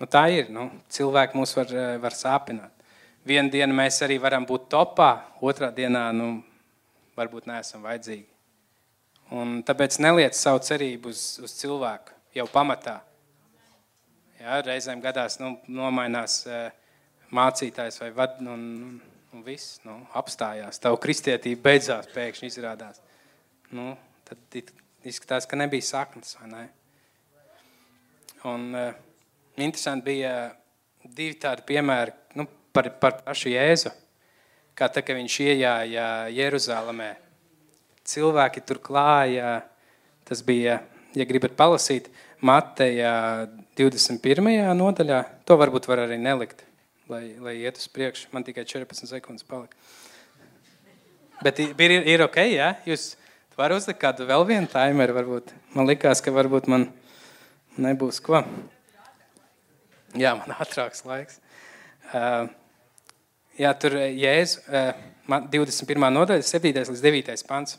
nu, tā ir. Nu, cilvēki mūs var, eh, var sāpināt. Vienu dienu mēs arī varam būt topā, otrā dienā nu, varbūt neesam vajadzīgi. Un tāpēc neliec savu cerību uz, uz cilvēku jau pamatā. Jā, reizēm gadās nu, nomainās uh, mācītājs vai vad, un, un, un viss nu, apstājās. Tavu kristietība beidzās, pēkšņi izrādās. Nu, tad izskatās, ka nebija saknes. Ne? Un, uh, interesanti bija divi tādi piemēri nu, par, par pašu Jēzu. Kā tā, ka viņš iejāja Jeruzalemē cilvēki tur klāja. Tas bija, ja gribat palasīt, Mateja 21. nodaļā. To varbūt var arī nelikt, lai, lai iet uz priekšu. Man tikai 14 sekundes palika. Bet ir, ir ok, ja? Jūs varat uzlikt kādu vēl vienu timeru, varbūt. Man likās, ka varbūt man nebūs ko. Jā, man ātrāks laiks. Uh, jā, tur Jēzus, uh, 21. nodaļa, 7. līdz 9. pants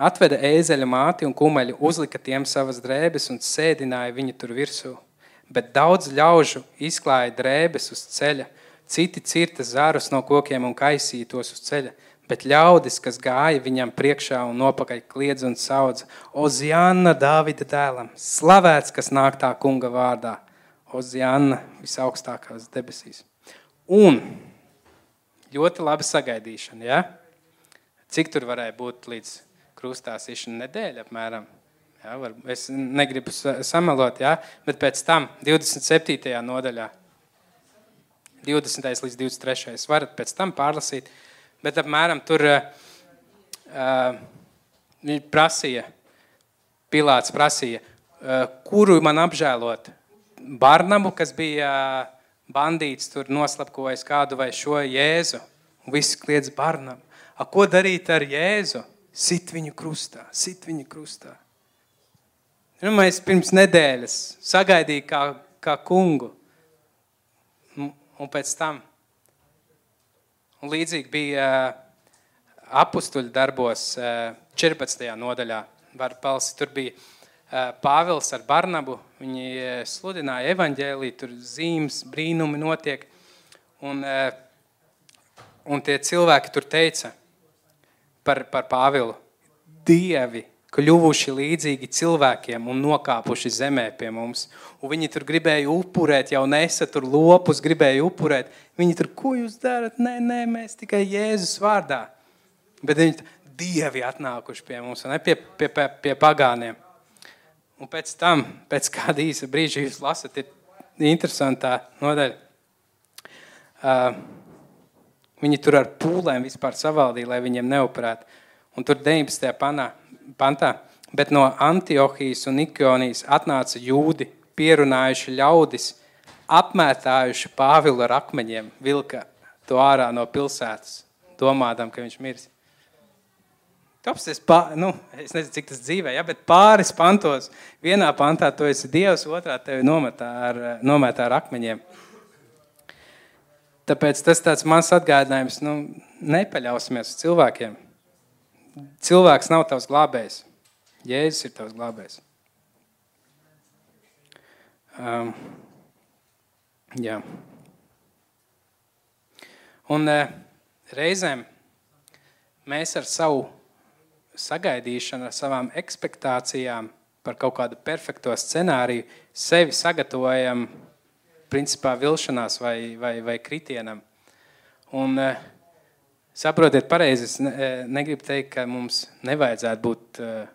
atveda ēzeļa māti un kumeļu, uzlika tiem savas drēbes un sēdināja viņu tur virsū. Bet daudz ļaužu izklāja drēbes uz ceļa, citi cirta zarus no kokiem un kaisīja tos uz ceļa. Bet ļaudis, kas gāja viņam priekšā un nopakaļ kliedz un saudz, Oziāna Dāvida dēlam, slavēts, kas nāk tā kunga vārdā, Oziāna visaugstākās debesīs. Un ļoti labi sagaidīšana, ja? Cik tur varēja būt līdz krustā sišana nedēļa apmēram? Ja, var, es negribu samalot, ja, bet pēc tam 27. nodaļā, 20. līdz 23. varat pēc tam pārlasīt, bet apmēram tur uh, prasīja, Pilāts prasīja, uh, kuru man apžēlot? Barnabu, kas bija bandīts, tur noslapkojis kādu vai šo Jēzu. Un visi kliedz Barnabu. A, ko darīt ar Jēzu? Sit viņu krustā, sit viņu krustā. Nu, mēs pirms nedēļas sagaidījām kā, kā kungu. Un pēc tam. Un līdzīgi bija apstuļu darbos 14. nodaļā. Var palsi, tur bija Pāvils ar Barnabu. Viņi sludināja evaņģēlī, tur zīmes, brīnumi notiek. Un, un tie cilvēki tur teica, par, par Pāvilu. Dievi kļuvuši līdzīgi cilvēkiem un nokāpuši zemē pie mums. Un viņi tur gribēja upurēt, jau nesa tur lopus, gribēja upurēt. Viņi tur, ko jūs darat? Nē, nē, mēs tikai Jēzus vārdā. Bet viņi dievi atnākuši pie mums, ne pie, pie, pie, pie pagāniem. Un pēc tam, pēc kāda īsa brīža, jūs lasat, ir interesantā nodaļa. Uh, Viņi tur ar pūlēm vispār savaldīja, lai viņiem neoperētu. Un tur 19. Panā, pantā, bet no Antiohijas un Ikionijas atnāca jūdi, pierunājuši ļaudis, apmētājuši Pāvilu ar akmeņiem, vilka to ārā no pilsētas, domādam, ka viņš mirs. Tops, es, pā, nu, es nezinu, cik tas dzīvē, ja, bet pāris pantos. Vienā pantā tu esi Dievs, otrā tevi nometā ar, nometā ar akmeņiem. Tāpēc tas tāds mans atgādinājums, nu, nepaļausimies uz cilvēkiem. Cilvēks nav tavs glābējs. Jēzus ir tavs glābējs. Um, jā. Un uh, reizēm mēs ar savu sagaidīšanu, ar savām expectācijām par kaut kādu perfekto scenāriju sevi sagatavojam principā vilšanās vai, vai, vai kritienam. Un, uh, saprotiet, pareizi, es ne, negribu teikt, ka mums nevajadzētu būt uh,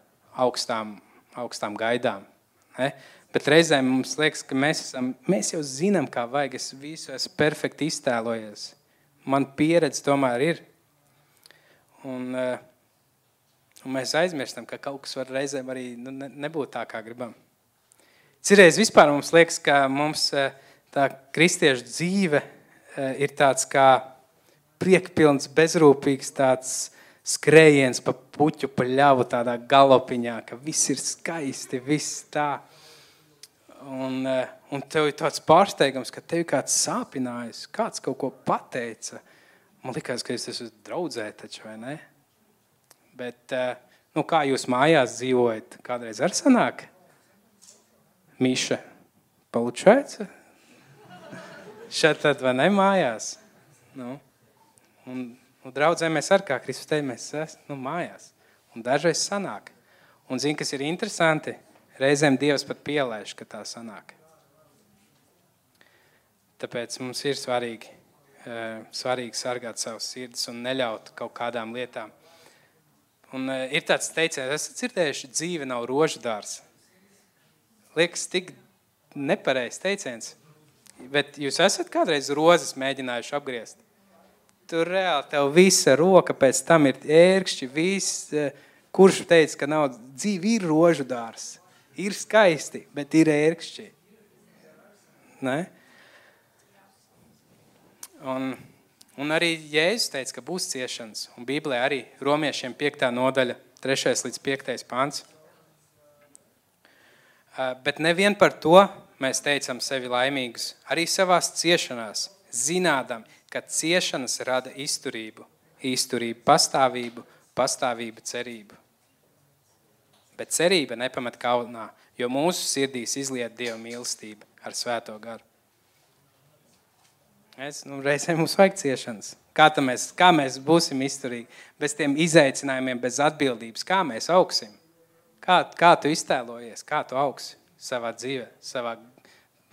augstām, augstām gaidām. Ne? Bet reizēm mums liekas, ka mēs, esam, mēs jau zinām, kā vajag. Es visu esmu perfekti iztēlojies. Man pieredze tomēr ir. Un, eh, un mēs aizmirstam, ka kaut kas var reizēm arī nu, nebūt tā, kā gribam. Cirreiz vispār mums liekas, ka mums eh, tā kristiešu dzīve eh, ir tāds kā priekpilns, bezrūpīgs tāds skrējiens pa puķu, pa ļavu tādā galopiņā, ka viss ir skaisti, viss tā. Un, eh, un tev ir tāds pārsteigums, ka tev kāds sāpinājis, kāds kaut ko pateica. Man liekas, ka es esmu draudzē, taču, vai ne? Bet, eh, nu, kā jūs mājās dzīvojat, kādreiz ar sanāk? Miša, получается? Šeit tad vai ne mājās? Nu, un, un draudzē mēs ar kā Kristus te mēs esam nu, mājās. Un dažreiz sanāk. Un zini, kas ir interesanti? Reizēm Dievs pat pielaiž, ka tā sanāk. Tāpēc mums ir svarīgi, eh, svarīgi sargāt savus sirdis un neļaut kaut kādām lietām. Un eh, ir tāds teiciens, esat dzirdējuši, dzīve nav roždārs. Liekas, tik nepareizs teiciens. Bet jūs esat kādreiz rozes mēģinājuši apgriezt? Tur reāli tev visa roka pēc tam ir ērkšķi, viss, eh, kurš teica, ka nav dzīve ir roždārs ir skaisti, bet ir ērkšķi. Ne? Un, un arī Jēzus teica, ka būs ciešanas. Un Bībelē arī romiešiem 5. nodaļa, 3. līdz 5. pāns. Bet nevien par to mēs teicam sevi laimīgus. Arī savās ciešanās, zinādam, ka ciešanas rada izturību, izturību pastāvību, pastāvību cerību. Bet cerība nepamet kaunā, jo mūsu sirdīs izliet Dieva mīlestība ar svēto garu. Es, nu, reizēm mums vajag ciešanas. Kā mēs, kā mēs būsim izturīgi bez tiem izaicinājumiem, bez atbildības? Kā mēs augsim? Kā, kā tu iztēlojies, kā tu augsi savā dzīvē, savā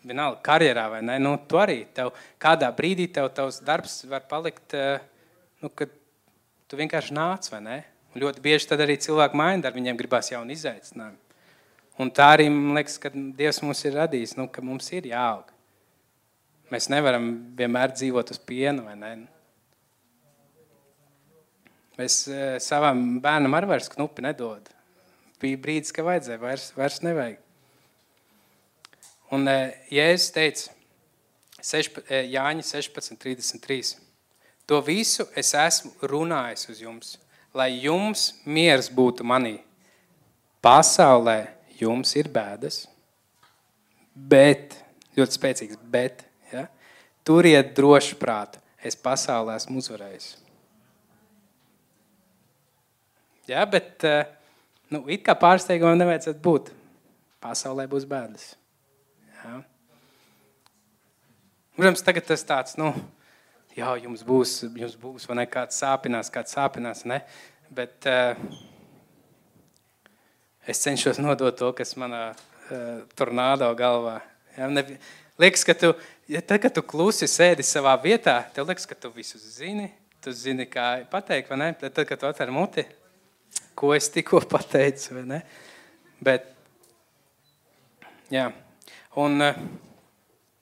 vienalga, karjerā vai ne? Nu, tu arī tev kādā brīdī tev tavs darbs var palikt, eh, nu, kad tu vienkārši nāc vai ne? Un ļoti bieži tad arī cilvēki maina darbu, viņiem gribās jaunu izaicinājumu. Un tā arī man liekas, ka Dievs mums ir radījis, nu, ka mums ir jāaug. Mēs nevaram vienmēr dzīvot uz piena vai ne. Es e, savam bērnam arī vairs knupi nedodu. Bija brīdis, ka vajadzēja, vairs, vairs nevajag. Un e, Jēzus teica, 6, e, Jāņa 16, 33. To visu es esmu runājis uz jums, lai jums miers būtu manī. Pasaulē jums ir bēdas, bet, ļoti spēcīgs, bet, turiet droši prātu, es pasaulē esmu uzvarējis. Ja, bet, eh, nu, it kā pārsteigumam nevajadzētu būt. Pasaulē būs bēdas. Ja. Protams, tagad tas tāds, nu, jā, jums būs, jums būs vai ne kāds sāpinās, kāds sāpinās, ne? Bet uh, es cenšos nodot to, kas manā uh, tornādo galvā. Ja, ne, liekas, ka tu, ja tad, kad tu klusi sēdi savā vietā, tev liekas, ka tu visu zini, tu zini, kā pateikt, vai ne? Tad, tad kad tu atver muti, ko es tikko pateicu, vai ne? Bet, jā, un uh,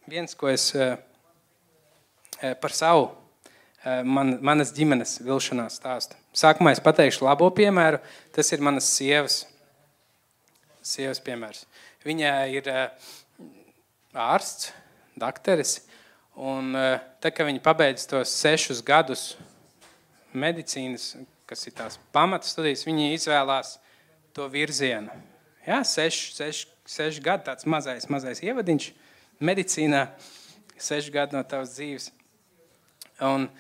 viens, ko es uh, par savu man, manas ģimenes vilšanās stāstu. Sākumā es pateikšu labo piemēru. Tas ir manas sievas, sievas piemērs. Viņa ir ārsts, dakteris. Un tad, kad viņa pabeidz tos sešus gadus medicīnas, kas ir tās pamatstudijas, viņa izvēlās to virzienu. Jā, seši, seši, seši gadi, tāds mazais, mazais ievadiņš medicīnā, seši gadi no tavas dzīves. Un,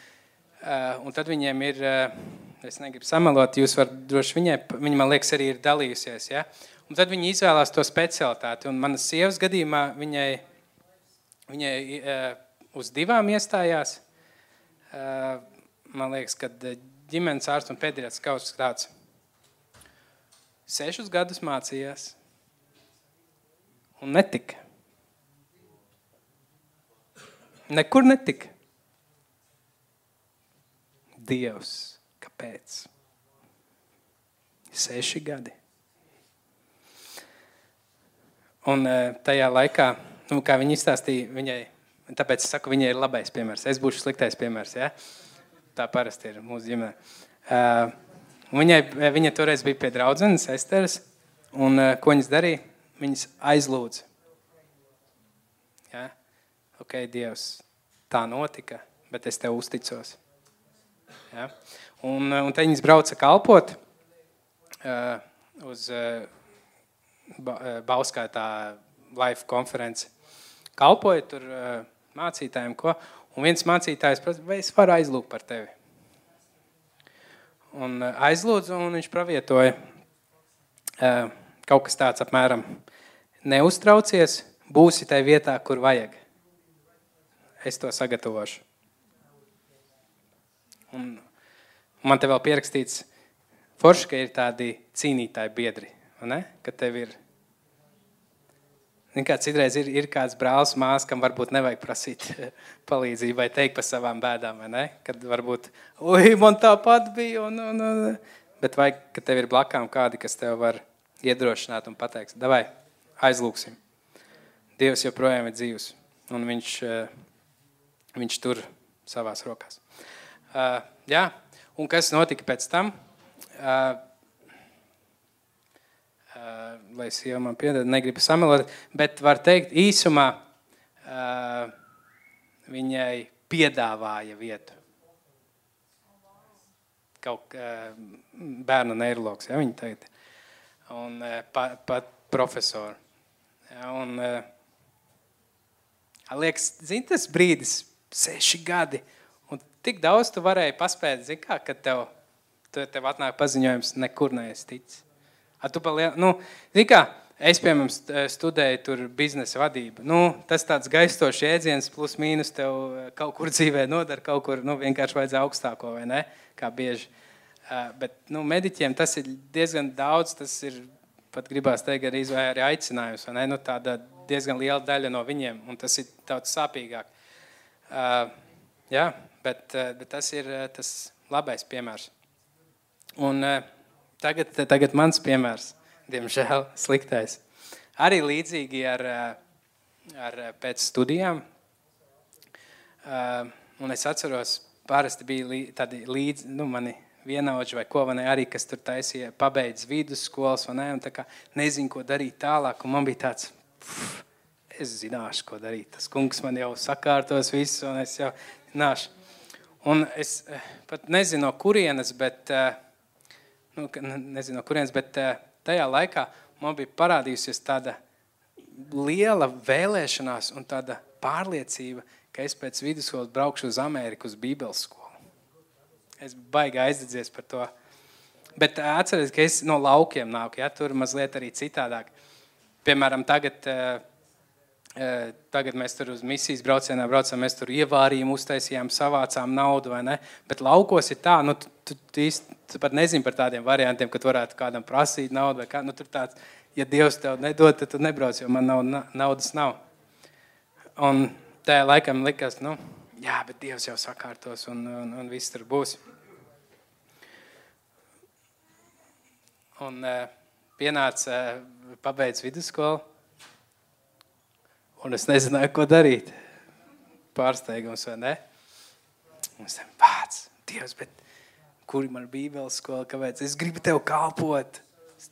Uh, un tad viņiem ir, uh, es negribu samalot, jūs varat droši viņai, viņa man liekas arī ir dalījusies, ja? Un tad viņi izvēlās to specialitāti. Un manas sievas gadījumā viņai, viņai uh, uz divām iestājās. Uh, man liekas, kad ģimenes ārsts un pēdējais kaut kas tāds. Sešus gadus mācījās un netika. Nekur netika. Dievs. Kāpēc? Seši gadi. Un tajā laikā, nu, kā viņi izstāstīja, viņai, tāpēc es saku, viņai ir labais piemērs. Es būšu sliktais piemērs. Ja? Tā parasti ir mūsu ģimenē. Uh, viņai, viņa toreiz bija pie draudzenes, Esteras, un uh, ko viņas darīja? Viņas aizlūdza. Ja? Ok, Dievs, tā notika, bet es tev uzticos. Ja? Un, un te viņas brauca kalpot uh, uz uh, Bauskā tā live konferenci. Kalpoja tur uh, mācītājiem, ko, un viens mācītājs prasa, vai es varu aizlūgt par tevi. Un uh, aizlūdzu, un viņš pravietoja uh, kaut kas tāds apmēram, neuztraucies, būsi tajā vietā, kur vajag. Es to sagatavošu. Un man te vēl pierakstīts, forši, ka ir tādi cīnītāji biedri, ne? ka tev ir Kā citreiz ir, ir kāds brālis, māsa, kam varbūt nevajag prasīt palīdzību vai teikt par savām bēdām. Kad varbūt, oi, man tāpat bija. Un, un, un. Bet vajag, ka tev ir blakām kādi, kas tev var iedrošināt un pateikt, vai aizlūksim. Dievs joprojām ir dzīvs un viņš, viņš tur savās rokās. Uh, jā, Un kas notika pēc tam? Uh, lai es jau man piedod, negribu samelot, bet var teikt īsumā uh, viņai piedāvāja vietu. Kaut uh, bērnu neirologs, ja viņi teikt. Un pat pa profesoru. Un, liekas, zin tas brīdis, seši gadi, uh, tik daudz tu varēji paspēt, zin, kā, kad tev, tev atnāk paziņojums, nekur neesi ticis. Tu paliel, nu, zin, kā, es, piemēram, studēju tur biznesa vadību. Nu, tas tāds gaistošs jēdziens, plus mīnus tev eh, kaut kur dzīvē nodara, kaut kur nu, vienkārši vajadzēja augstāko, vai ne? Kā bieži. Uh, bet nu, mediķiem tas ir diezgan daudz, tas ir pat gribās teikt, arī, arī aicinājums. Nu, tāda diezgan liela daļa no viņiem, un tas ir daudz sāpīgāk. Uh, jā, bet, eh, bet tas ir eh, tas labais piemērs. Un eh, tagad, tagad mans piemērs, diemžēl, sliktais. Arī līdzīgi ar, ar pēc studijām. Un es atceros, parasti bija tādi līdzi, nu, mani vienaudži vai ko, vai ne, arī, kas tur taisīja, pabeidz vidusskolas, vai ne, un tā kā nezinu, ko darīt tālāk, un man bija tāds, pff, es zināšu, ko darīt. Tas kungs man jau sakārtos visu, un es jau nāšu. Un es eh, pat nezinu, no kurienes, bet, eh, nu, nezinu, no kurienes, bet eh, tajā laikā man bija parādījusies tāda liela vēlēšanās un tāda pārliecība, ka es pēc vidusskolas braukšu uz Ameriku, uz Bībeles skolu. Es baigi aizdedzies par to. Bet atcerieties, ka es no laukiem nāku. Ja? Tur mazliet arī citādāk. Piemēram, tagad Tagad mēs tur uz misijas braucienā braucam, mēs tur ievārījām, uztaisījām, savācām naudu. Bet laukos ir tā, nu, tu, tu, tu, tu pat nezini par tādiem variantiem, kad varētu kādam prasīt naudu. Kā, nu, tāds, ja Dievs tev nedod, tad tu nebrauc, jo man nav, naudas nav. Un tajā laikā man likās, nu, jā, bet Dievs jau sakārtos un, un, un viss tur būs. Un uh, pienāca, uh, pabeidz vidusskolu un es nezināju, ko darīt. Pārsteigums, vai ne? Un es teicu, pats, Dievs, bet kur ir mana bībeles skola, kāpēc es gribu tev kalpot?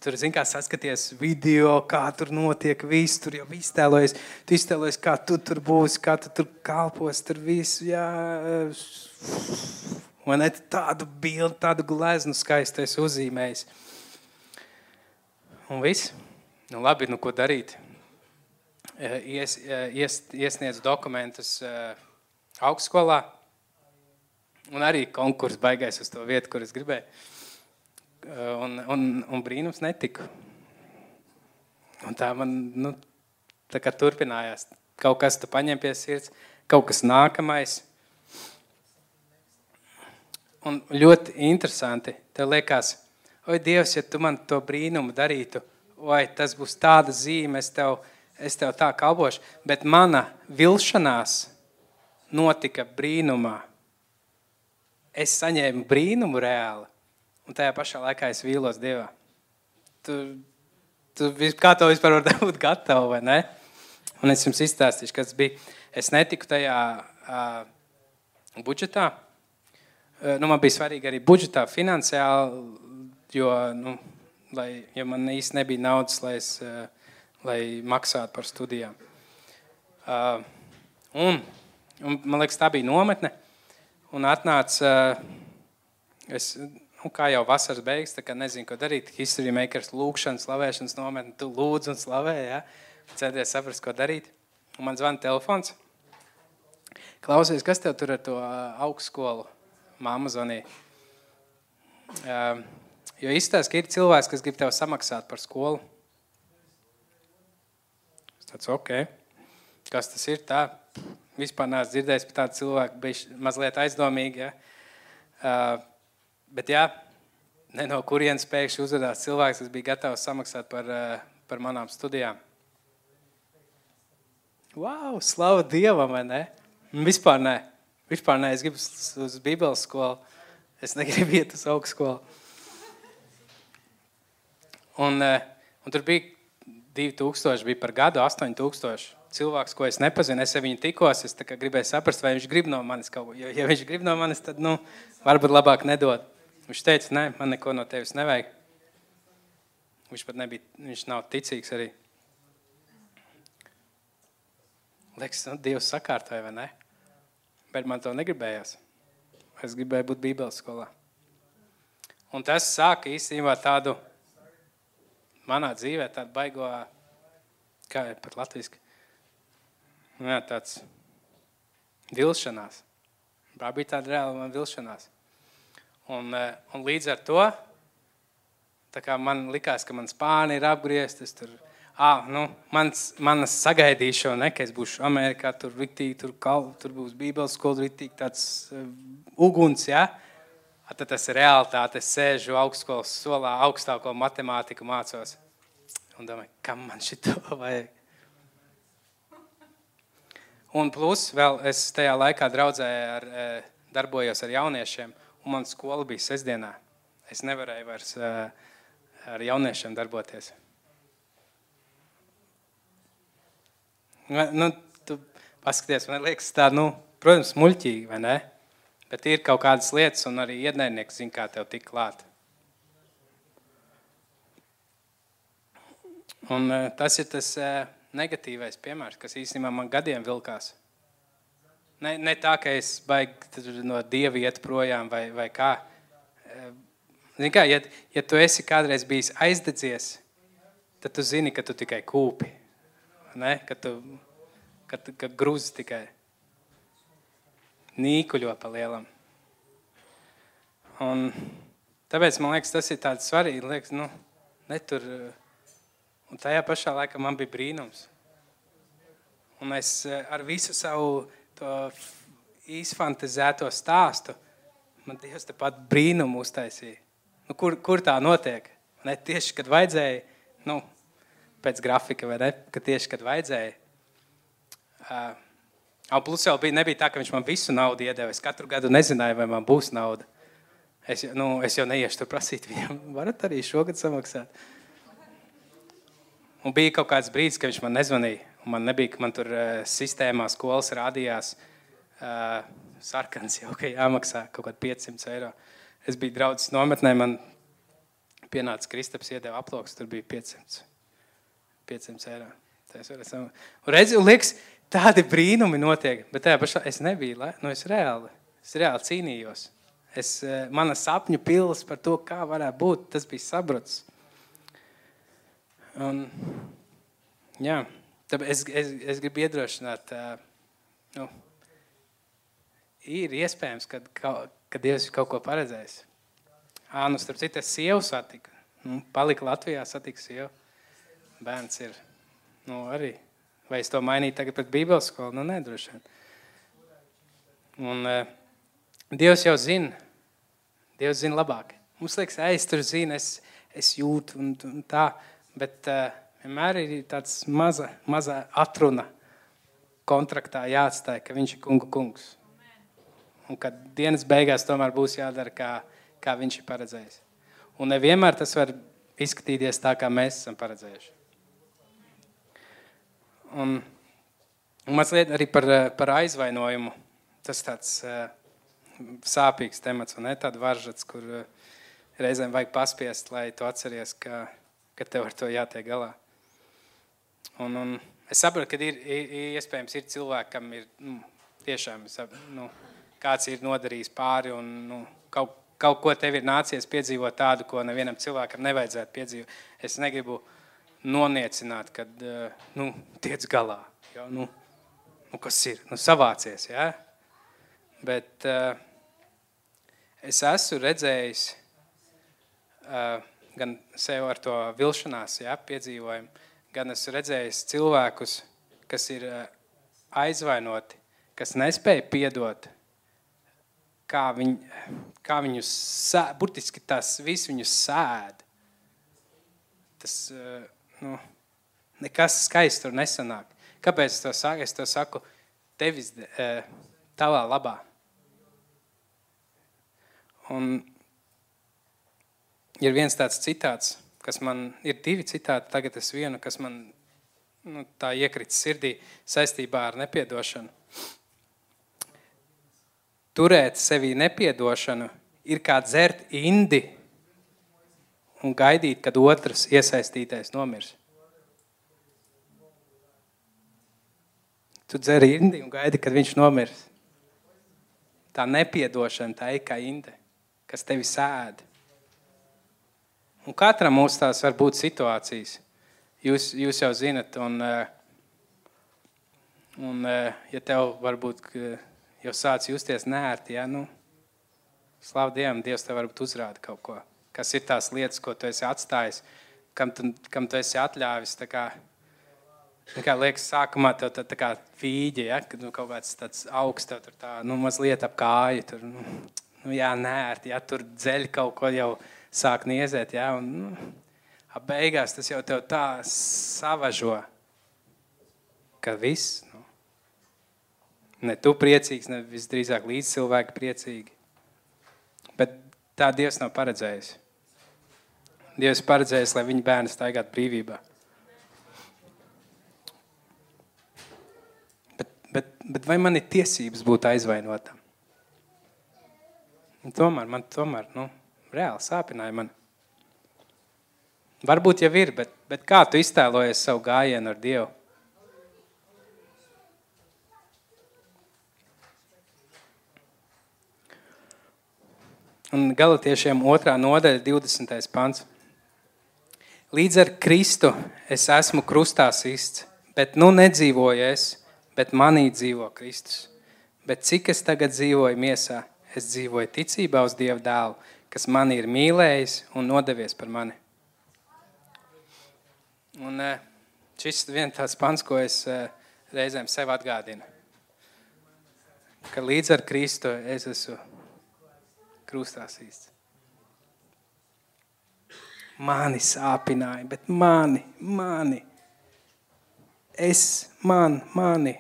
Tur, zin, kā saskaties video, kā tur notiek, viss tur jau iztēlojas. Tu iztēlojies, kā tu tur būsi, kā tu tur kalpos, tur viss, jā. Man ne tādu bildi, tādu gleznu skaistu esi uzzīmējis. Un viss. Nu labi, nu ko darīt? Eh, ies, eh, ies, iesniedzu dokumentus eh, augstskolā. Un arī konkurss baigais uz to vietu, kur es gribēju. Un, un, un brīnums netika. Un tā man nu, tā kā turpinājās. Kaut kas tu paņem pie sirds, kaut kas nākamais. Un ļoti interesanti. Tev liekas, oi, Dievs, ja tu man to brīnumu darītu, vai tas būs tāda zīme, es tev, es tev tā kalpošu. Bet mana vilšanās notika brīnumā. Es saņēmu brīnumu reāli, un tajā pašā laikā es vīlos Dievā. Tu, tu, kā to vispār var būt gatavu, vai ne? Un es jums izstāstīšu, kas bija. Es netiku tajā uh, budžetā. Uh, nu, man bija svarīgi arī budžetā finansiāli, jo, nu, lai, jo man īsti nebija naudas, lai, es, uh, lai maksātu par studijām. Uh, un Un, man liekas, tā bija nometne. Un atnāca, es, nu, kā jau vasaras beigas, tā kā nezinu, ko darīt. History makers, lūkšanas, slavēšanas nometne. Tu lūdz un slavē, ja? centies saprast, ko darīt. Un man zvana telefons. Klausies, kas tev tur ar to augstskolu māmu zvanīja? Uh, jo izstāsta, ka ir cilvēks, kas grib tev samaksāt par skolu. Es tāds, ok. Kas tas ir? Tā vispār neesmu dzirdējis par tādu cilvēku, bija mazliet aizdomīgi. Ja? Uh, bet, jā, ne no kurienes pēkšņi uzvedās cilvēks, kas bija gatavs samaksāt par, uh, par manām studijām. Wow, slavu Dievam, vai ne? Vispār nē. Vispār nē, es gribu uz Bībeles skolu. Es negribu iet uz augstskolu. Un, uh, un tur bija 2000, bija par gadu 8000 cilvēks, ko es nepazinu, es ar viņu tikos, es gribēju saprast, vai viņš grib no manis kaut ko. Jo, ja viņš grib no manis, tad nu, varbūt labāk nedod. Viņš teica, nē, man neko no tevis nevajag. Viņš pat nebija, viņš nav ticīgs arī. Liekas, nu, Dievs sakārtoja, vai ne? Bet man to negribējās. Es gribēju būt Bībeles skolā. Un tas sāka īstenībā tādu manā dzīvē, tādu baigo, kā ir pat latviski, nu, jā, tāds vilšanās. Tā bija tāda reāla vilšanās. Un, eh, un līdz ar to man likās, ka mans spāni ir apgrieztas. Tur, ah, nu, mans, manas sagaidīšana, ne, ka es būšu Amerikā, tur, riktīgi, tur, kal, tur būs Bībeles skola, rītīgi tāds uh, uguns. Ja? Tad tas ir realitāte. Es sēžu augstskolas solā, augstāko matemātiku mācos. Un domāju, kam man šito vajag? Un plus, vēl es tajā laikā draudzēju ar, e, darbojos ar jauniešiem, un man skola bija sestdienā. Es nevarēju vairs e, ar jauniešiem darboties. Nu, tu paskaties, man liekas, tā, nu, protams, muļķīgi, vai ne? Bet ir kaut kādas lietas, un arī ienaidnieks zina, kā tev tik klāt. Un e, tas ir tas negatīvais piemērs, kas īstenībā man gadiem vilkās. Ne, ne tā, ka es baigi no dieva iet projām vai, vai kā. Zini kā, ja, ja tu esi kādreiz bijis aizdedzies, tad tu zini, ka tu tikai kūpi. Ne? Ka tu ka, ka grūzi tikai nīkuļo pa lielam. Un tāpēc man liekas, tas ir tāds svarīgi. Liekas, nu, netur, uh, Un tajā pašā laikā man bija brīnums. Un es eh, ar visu savu izfantazēto stāstu, man Dievs tepat brīnumu uztaisīja. Nu, kur, kur tā notiek? Ne tieši, kad vajadzēja, nu, pēc grafika, vai ne? Ka tieši, kad vajadzēja. Uh, plus jau bija, nebija tā, ka viņš man visu naudu iedeva. Es katru gadu nezināju, vai man būs nauda. Es, nu, es jau neiešu tur prasīt viņam, varat arī šogad samaksāt. Un bija kaut kāds brīdis, kad viņš man nezvanīja. Man nebija, man tur uh, sistēmā skolas rādījās uh, sarkans, jau ka jāmaksā kaut kādi 500 eiro. Es biju draugs nometnē, man pienāca Kristaps, iedeva aploks, tur bija 500, 500 eiro. Un redzi, un liekas, tādi brīnumi notiek, bet tajā pašā es nebiju, nu es reāli, es reāli cīnījos. Es, uh, mana sapņu pils par to, kā varētu būt, tas bija sabrucis. Un, jā, es, es, es gribu iedrošināt, uh, nu, ir iespējams, ka ka Dievs ir kaut ko paredzējis. Ā, nu, starp citu, es sievu satiku. Nu, palika Latvijā, satiku sievu. Bērns ir, nu, arī. Vai es to mainīju tagad pret Bībeles skolu? Nu, nē, droši vien. Un uh, Dievs jau zina. Dievs zina labāk. Mums liekas, es tur zinu, es, es jūtu un, un tā. Bet uh, vienmēr ir tāds maza, maza atruna kontraktā jāatstāj, ka viņš ir kungu kungs. Un ka dienas beigās tomēr būs jādara, kā, kā viņš ir paredzējis. Un nevienmēr tas var izskatīties tā, kā mēs esam paredzējuši. Un, un mazliet arī par, par aizvainojumu. Tas tāds uh, sāpīgs temats, un ne tāda varžats, kur uh, reizēm vajag paspiest, lai tu atceries, ka, ka tev ar to jātiek galā. Un, un es saprotu, ka ir, iespējams ir cilvēki, kam ir nu, tiešām nu, kāds ir nodarījis pāri un nu, kaut, kaut ko tev ir nācies piedzīvot tādu, ko nevienam cilvēkam nevajadzētu piedzīvot. Es negribu noniecināt, ka nu, tiec galā. Jo, nu, nu, kas ir? Nu, savācies, ja? Bet uh, es esmu redzējis uh, gan sev ar to vilšanās ja, piedzīvojumu, gan esmu redzējis cilvēkus, kas ir uh, aizvainoti, kas nespēja piedot, kā, viņ, kā viņus, sē, burtiski tas viss viņus sēd. Tas, uh, nu, nekas skaists tur nesanāk. Kāpēc es to saku? Es to saku tevis, uh, tavā labā. Un ir viens tāds citāts, kas man ir divi citāti, tagad es vienu, kas man nu, tā iekrits sirdī saistībā ar nepiedošanu. Turēt sevī nepiedošanu ir kā dzert indi un gaidīt, kad otrs iesaistītais nomirs. Tu dzer indi un gaidi, kad viņš nomirs. Tā nepiedošana, tā ir kā inde, kas tevi sēda. Un katram mums tās var būt situācijas. Jūs, jūs jau zinat, un, eh, un eh, ja tev varbūt jau sāc justies nērti, ja, nu, slavu Dievam, Dievs tev varbūt uzrāda kaut ko. Kas ir tās lietas, ko tu esi atstājis, kam tu, kam tu esi atļāvis, tā kā, tā kā liekas, sākumā tev tā, tā kā vīģi, ja, kad nu, kaut kāds tāds augsts tev tur tā, nu, mazliet ap kāju, tur, nu, nu jā, nērti, ja, tur dzeļ kaut ko jau, sāk niezēt. Ja, un, nu, beigās tas jau tev tā savažo, ka viss. Nu, ne tu priecīgs, ne visdrīzāk līdz cilvēki priecīgi. Bet tā Dievs nav paredzējis. Dievs paredzējis, lai viņa bērni staigātu brīvībā. Bet, bet, bet vai man ir tiesības būt aizvainotam? Un tomēr man tomēr, nu, reāli sāpināja man. Varbūt jau ir, bet, bet kā tu iztēlojies savu gājienu ar Dievu? Un galotiešiem otrā nodaļa, 20. pants. Līdz ar Kristu es esmu krustā sists, bet nu nedzīvoju es, bet manī dzīvo Kristus. Bet cik es tagad dzīvoju miesā, es dzīvoju ticībā uz Dieva dēlu, kas mani ir mīlējis un nodevies par mani. Un eh, šis ir viens tāds pants, ko es eh, reizēm sev atgādinu. Ka līdz ar Kristu es esmu krustās īsts. Mani sāpināja, bet mani, mani. Es, man, mani.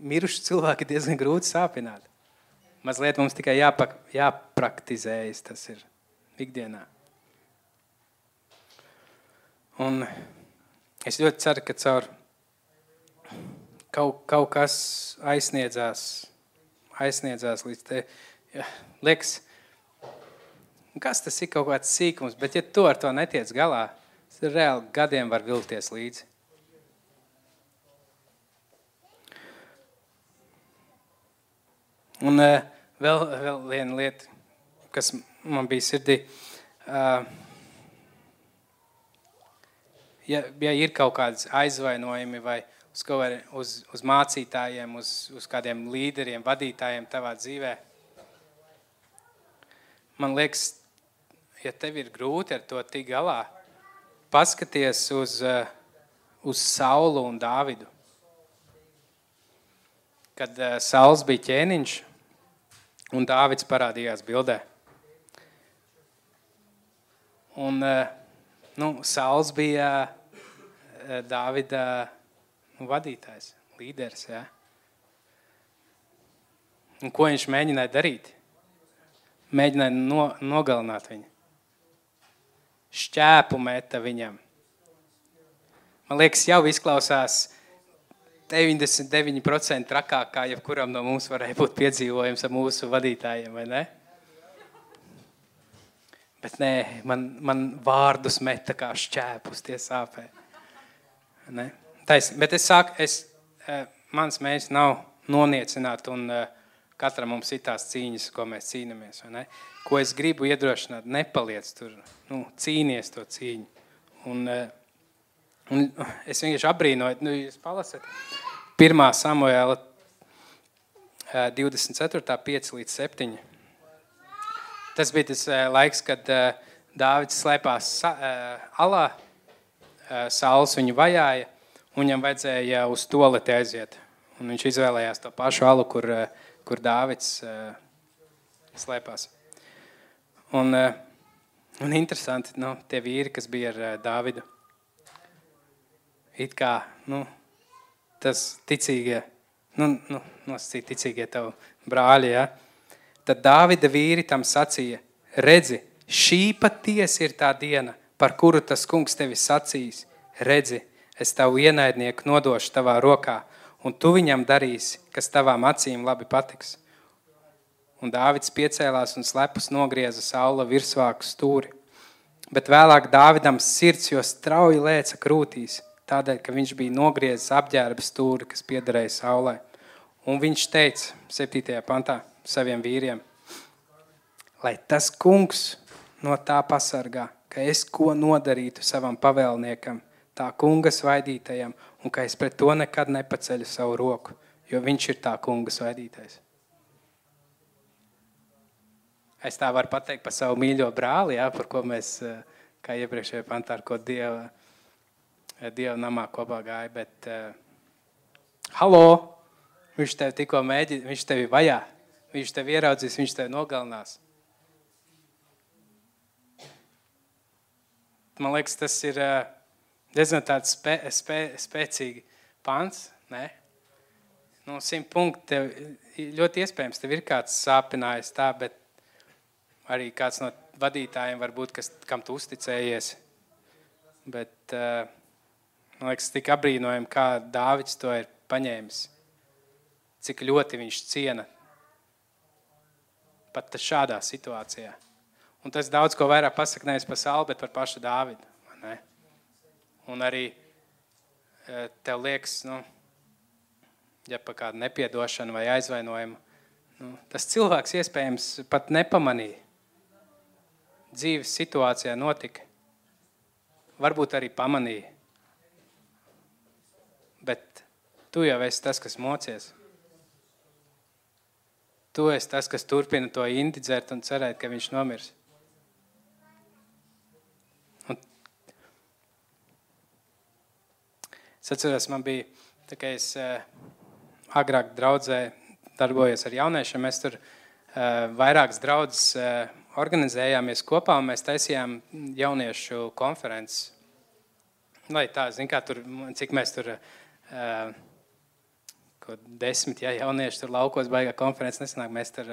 Miruši cilvēki diezgan grūti sāpināt. Mazliet mums tikai jāpak, jāpraktizējas tas ir ikdienā. Un es ļoti ceru, ka caur kaut, kaut kas aizsniedzās, aizsniedzās līdz te. Ja, liekas, kas tas ir kaut kāds sīkums, bet ja tu ar to netiec galā, tad reāli gadiem var vilties līdzi. Un uh, vēl, vēl viena lieta, kas man bija sirdī. Uh, ja, ja ir kaut kādas aizvainojumi vai uz, kaut, uz, uz mācītājiem, uz, uz kādiem līderiem, vadītājiem tavā dzīvē. Man liekas, ja tev ir grūti ar to tik galā, paskaties uz, eh, uz Saulu un Dāvidu. Kad uh, Sauls bija ķēniņš un Dāvids parādījās bildē. Un, uh, nu, Sauls bija uh, Dāvida nu, vadītājs, līderis. Ja? Un ko viņš mēģināja darīt? Mēģināja no, nogalināt viņu. Šķēpu meta viņam. Man liekas, jau izklausās 99% trakāk, kā jebkuram no mums varēja būt piedzīvojums ar mūsu vadītājiem, vai ne? Bet nē, man, man vārdus meta kā šķēpus tie sāpē. Ne? Tais, bet es saku, es, eh, mans mēs nav noniecināt un eh, katram mums ir tās cīņas, ko mēs cīnamies, vai ne? Ko es gribu iedrošināt, nepaliec tur, nu, cīnies to cīņu. Un, uh, Un es vienkārši abrīnoju, nu, jūs palasat 1. samuēla 24. 5 līdz 7. Tas bija tas laiks, kad Dāvids slēpās alā, Sauls viņu vajāja, un viņam vajadzēja uz toleti aiziet. Un viņš izvēlējās to pašu alu, kur, kur Dāvids slēpās. Un, un interesanti, nu, tie vīri, kas bija ar Dāvidu, it kā, nu, tas ticīgie, nu, nu nosacīt ticīgie tavu brāļi, ja? tad Dāvida vīri tam sacīja, redzi, šī patiesi ir tā diena, par kuru tas kungs tevi sacīs. Redzi, es tavu ienaidnieku nodošu tavā rokā, un tu viņam darīsi, kas tavām acīm labi patiks. Un Dāvids piecēlās un slepus nogrieza saula virsvāku stūri. Bet vēlāk Dāvidam sirds jo strauji lēca krūtīs – tādēļ, ka viņš bija nogriezis apģērba stūri, kas piederēja saulē. Un viņš teica 7. pantā saviem vīriem, lai tas kungs no tā pasargā, ka es ko nodarītu savam pavēlniekam, tā kunga svaidītajam, un ka es pret to nekad nepaceļu savu roku, jo viņš ir tā kunga svaidītais. Es tā varu pateikt par savu mīļo brāli, jā, par ko mēs, eh, kā iepriekšējā pantā, ar ko Dieva Dieva namā kopā gāja, bet uh, halo, viņš tevi tikko mēģina, viņš tevi vajā, viņš tevi ieraudzīs, viņš tevi nogalinās. Man liekas, tas ir uh, diezgan tāds spē, spē, spēcīgi pants, ne? Nu, simt punkti, tev ļoti iespējams, tev ir kāds sāpinājis tā, bet arī kāds no vadītājiem varbūt, kas, kam tu uzticējies. Bet uh, Man liekas, tik apbrīnojami, kā Dāvids to ir paņēmis. Cik ļoti viņš ciena pat šādā situācijā. Un tas daudz ko vairāk pasaka nevis par Saulu, bet par pašu Dāvidu. Un arī e, tev liekas, nu, ja par kādu nepiedošanu vai aizvainojumu, nu, tas cilvēks iespējams pat nepamanīja. Dzīves situācijā notika. Varbūt arī pamanīja bet tu jau esi tas, kas mocies. Tu esi tas, kas turpina to indi dzert un cerēt, ka viņš nomirs. Un es atceros, man bija, tā kā es uh, agrāk draudzē darbojos ar jauniešiem, mēs tur uh, vairākas draudzes uh, organizējāmies kopā un mēs taisījām jauniešu konferences. Lai tā, zin kā tur, cik mēs tur uh, desmit ja, jaunieši tur laukos baigā konferences nesanāk. Mēs tur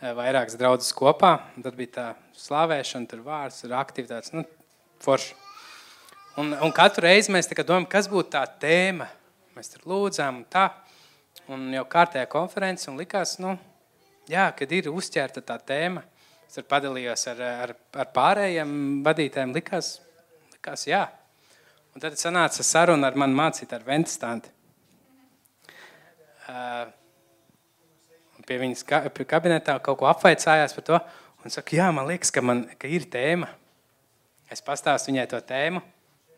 vairākas draudzes kopā. Tad bija tā slavēšana, tur vārds, tur aktivitātes. Nu, forši. Un, un katru reizi mēs domājam, kas būtu tā tēma. Mēs tur lūdzām un tā. Un jau kārtējā konferences un likās, nu, jā, kad ir uzķerta tā tēma. Es tur padalījos ar, ar, ar pārējiem vadītājiem. Likās, likās jā, Un tad sanāca saruna ar mani mācītāju, ar Ventestanti. Uh, pie viņas ka, pie kabinetā kaut ko apvaicājās par to. Un saka, jā, man liekas, ka, man, ka ir tēma. Es pastāstu viņai to tēmu.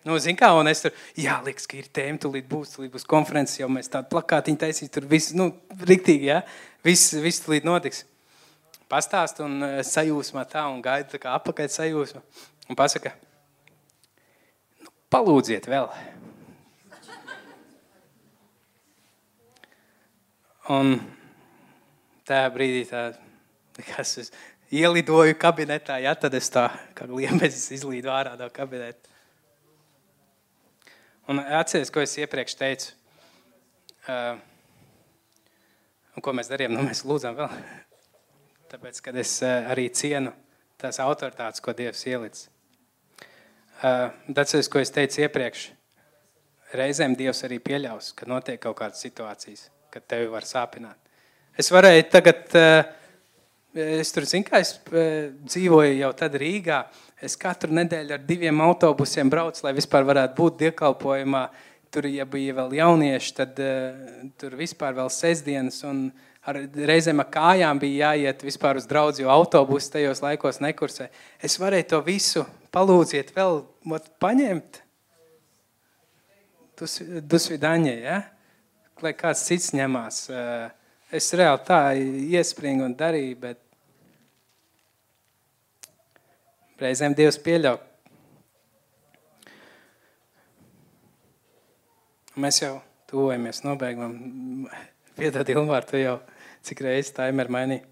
Nu, zin kā, un es tur, jā, liekas, ka ir tēma, tūlīt būs, tūlīt būs konferences, jau mēs tādu plakātiņu taisīsim, tur viss, nu, riktīgi, jā, viss, viss tūlīt notiks. Pastāst un sajūsmā tā un gaida tā kā apakaļ sajūsmā un pasaka, nu, palūdziet vēl. Un tajā brīdī tā, kas es ielidoju kabinetā, ja tad es tā kā liemezis izlīdu ārā no kabineta. Un atceries, ko es iepriekš teicu. Uh, un ko mēs darījām? Nu, mēs lūdzām vēl. Tāpēc, kad es uh, arī cienu tās autoritātes, ko Dievs ielicis. Uh, atceries, ko es teicu iepriekš. Reizēm Dievs arī pieļaus, ka notiek kaut kādas situācijas kad tevi var sāpināt. Es varēju tagad, eh, es tur zinu, kā es eh, dzīvoju jau tad Rīgā. Es katru nedēļu ar diviem autobusiem braucu, lai vispār varētu būt dievkalpojumā. Tur, ja bija vēl jaunieši, tad tur vispār vēl sestdienas. Un ar, reizēm ar kājām bija jāiet vispār uz draugu, jo autobusu tajos laikos nekursē. Es varēju to visu palūdziet, vēl mot, paņemt. Dusvidaņē, ja? Lai kāds cits ņemās. Eh, es reāli tā iespringu un darīju, bet reizēm Dievs pieļauj. Mēs jau tuvojamies nobeigumam. Piedod, Ilmār, tu jau cik reizes taimer mainīji.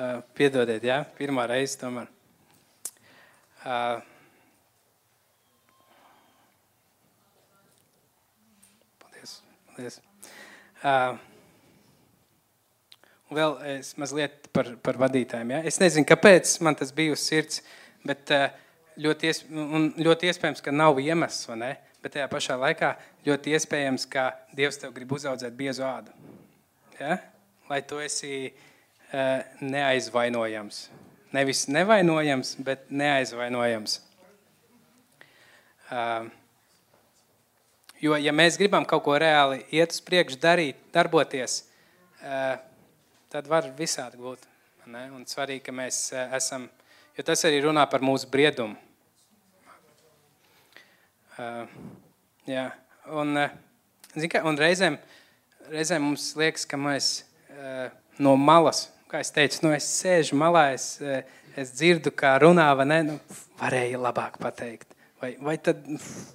Uh, piedodiet, jā, pirmā reize tomēr. Uh, Paldies. Uh, vēl es mazliet par, par vadītājiem. Ja? Es nezinu, kāpēc man tas bija uz sirds, bet uh, ļoti, iesp ļoti iespējams, ka nav iemesls. Bet tajā pašā laikā ļoti iespējams, ka Dievs tev grib uzaudzēt biezu ādu. Ja? Lai tu esi uh, neaizvainojams. Nevis nevainojams, bet neaizvainojams. Uh, Jo, ja mēs gribam kaut ko reāli iet uz priekšu, darīt, darboties, eh, tad var visādi būt. Ne? Un svarīgi, ka mēs eh, esam, jo tas arī runā par mūsu briedumu. Uh, jā, un, kā, un reizēm, reizēm mums liekas, ka mēs no malas, kā es teicu, nu es sēžu malā, es, es dzirdu, kā runā, vai ne, nu, varēja labāk pateikt. Vai, vai tad,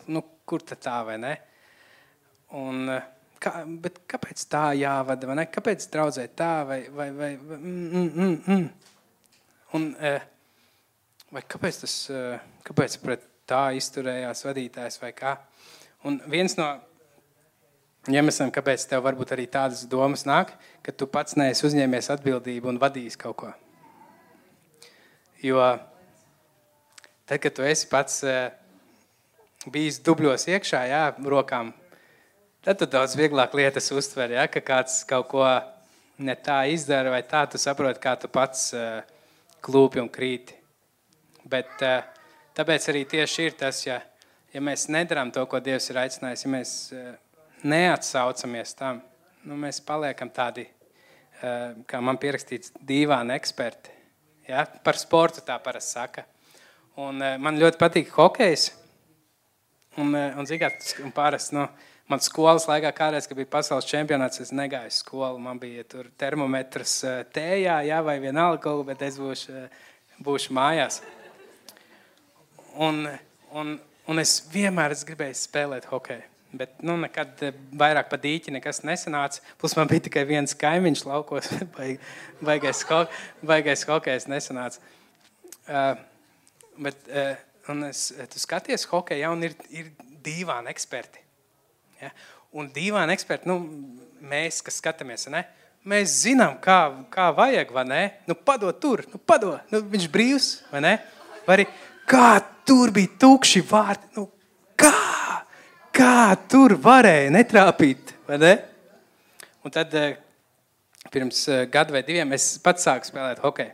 nu, kur tad tā, vai ne? Uh, Un, eh, kā, kāpēc tā jāvada? Vai kāpēc draudzē tā? Vai, vai, vai, mm, mm, mm, mm. Un, eh, vai kāpēc tas eh, kāpēc pret tā izturējās vadītājs vai kā? Un viens no iemesliem, kāpēc tev varbūt arī tādas domas nāk, ka tu pats neesi uzņēmies atbildību un vadījis kaut ko. Jo tad, kad tu esi pats bijis dubļos iekšā, jā, rokām Tad tu daudz vieglāk lietas uztver, ja, ka kāds kaut ko ne tā izdara, vai tā tu saproti, kā tu pats uh, klūpi un krīti. Bet uh, tāpēc arī tieši ir tas, ja, ja mēs nedarām to, ko Dievs ir aicinājis, ja mēs uh, neatsaucamies tam, nu, mēs paliekam tādi, uh, kā man pierakstīts, dīvāni eksperti. Ja? Par sportu tā parasti saka. Un, uh, man ļoti patīk hokejs. Un, uh, un, zikāt, un parasti, nu, no, Man skolas laikā, kādreiz, kad bija pasaules čempionāts, es negāju skolu. Man bija tur termometrs eh, tējā, jā, vai vienalga, bet es būšu, eh, būšu mājās. Un, un, un es vienmēr es gribēju spēlēt hokeju. Bet nu, nekad eh, vairāk par dīķi nekas nesanāca. Plus man bija tikai viens kaimiņš laukos, baigais, baigais hokejs nesanāca. Uh, bet, uh, es, tu skaties hokeju, ja, un ir, ir dīvaini eksperti. Ja? Un dīvaini eksperti, nu, mēs, kas skatāmies, ne? mēs zinām, kā, kā vajag, vai ne? Nu, padod tur, nu, padod. Nu, viņš brīvs, vai ne? Vai arī, kā tur bija tukši vārdi, nu, kā, kā tur varēja netrāpīt, vai ne? Un tad eh, pirms eh, gadu vai diviem es pats sāku spēlēt hokeju.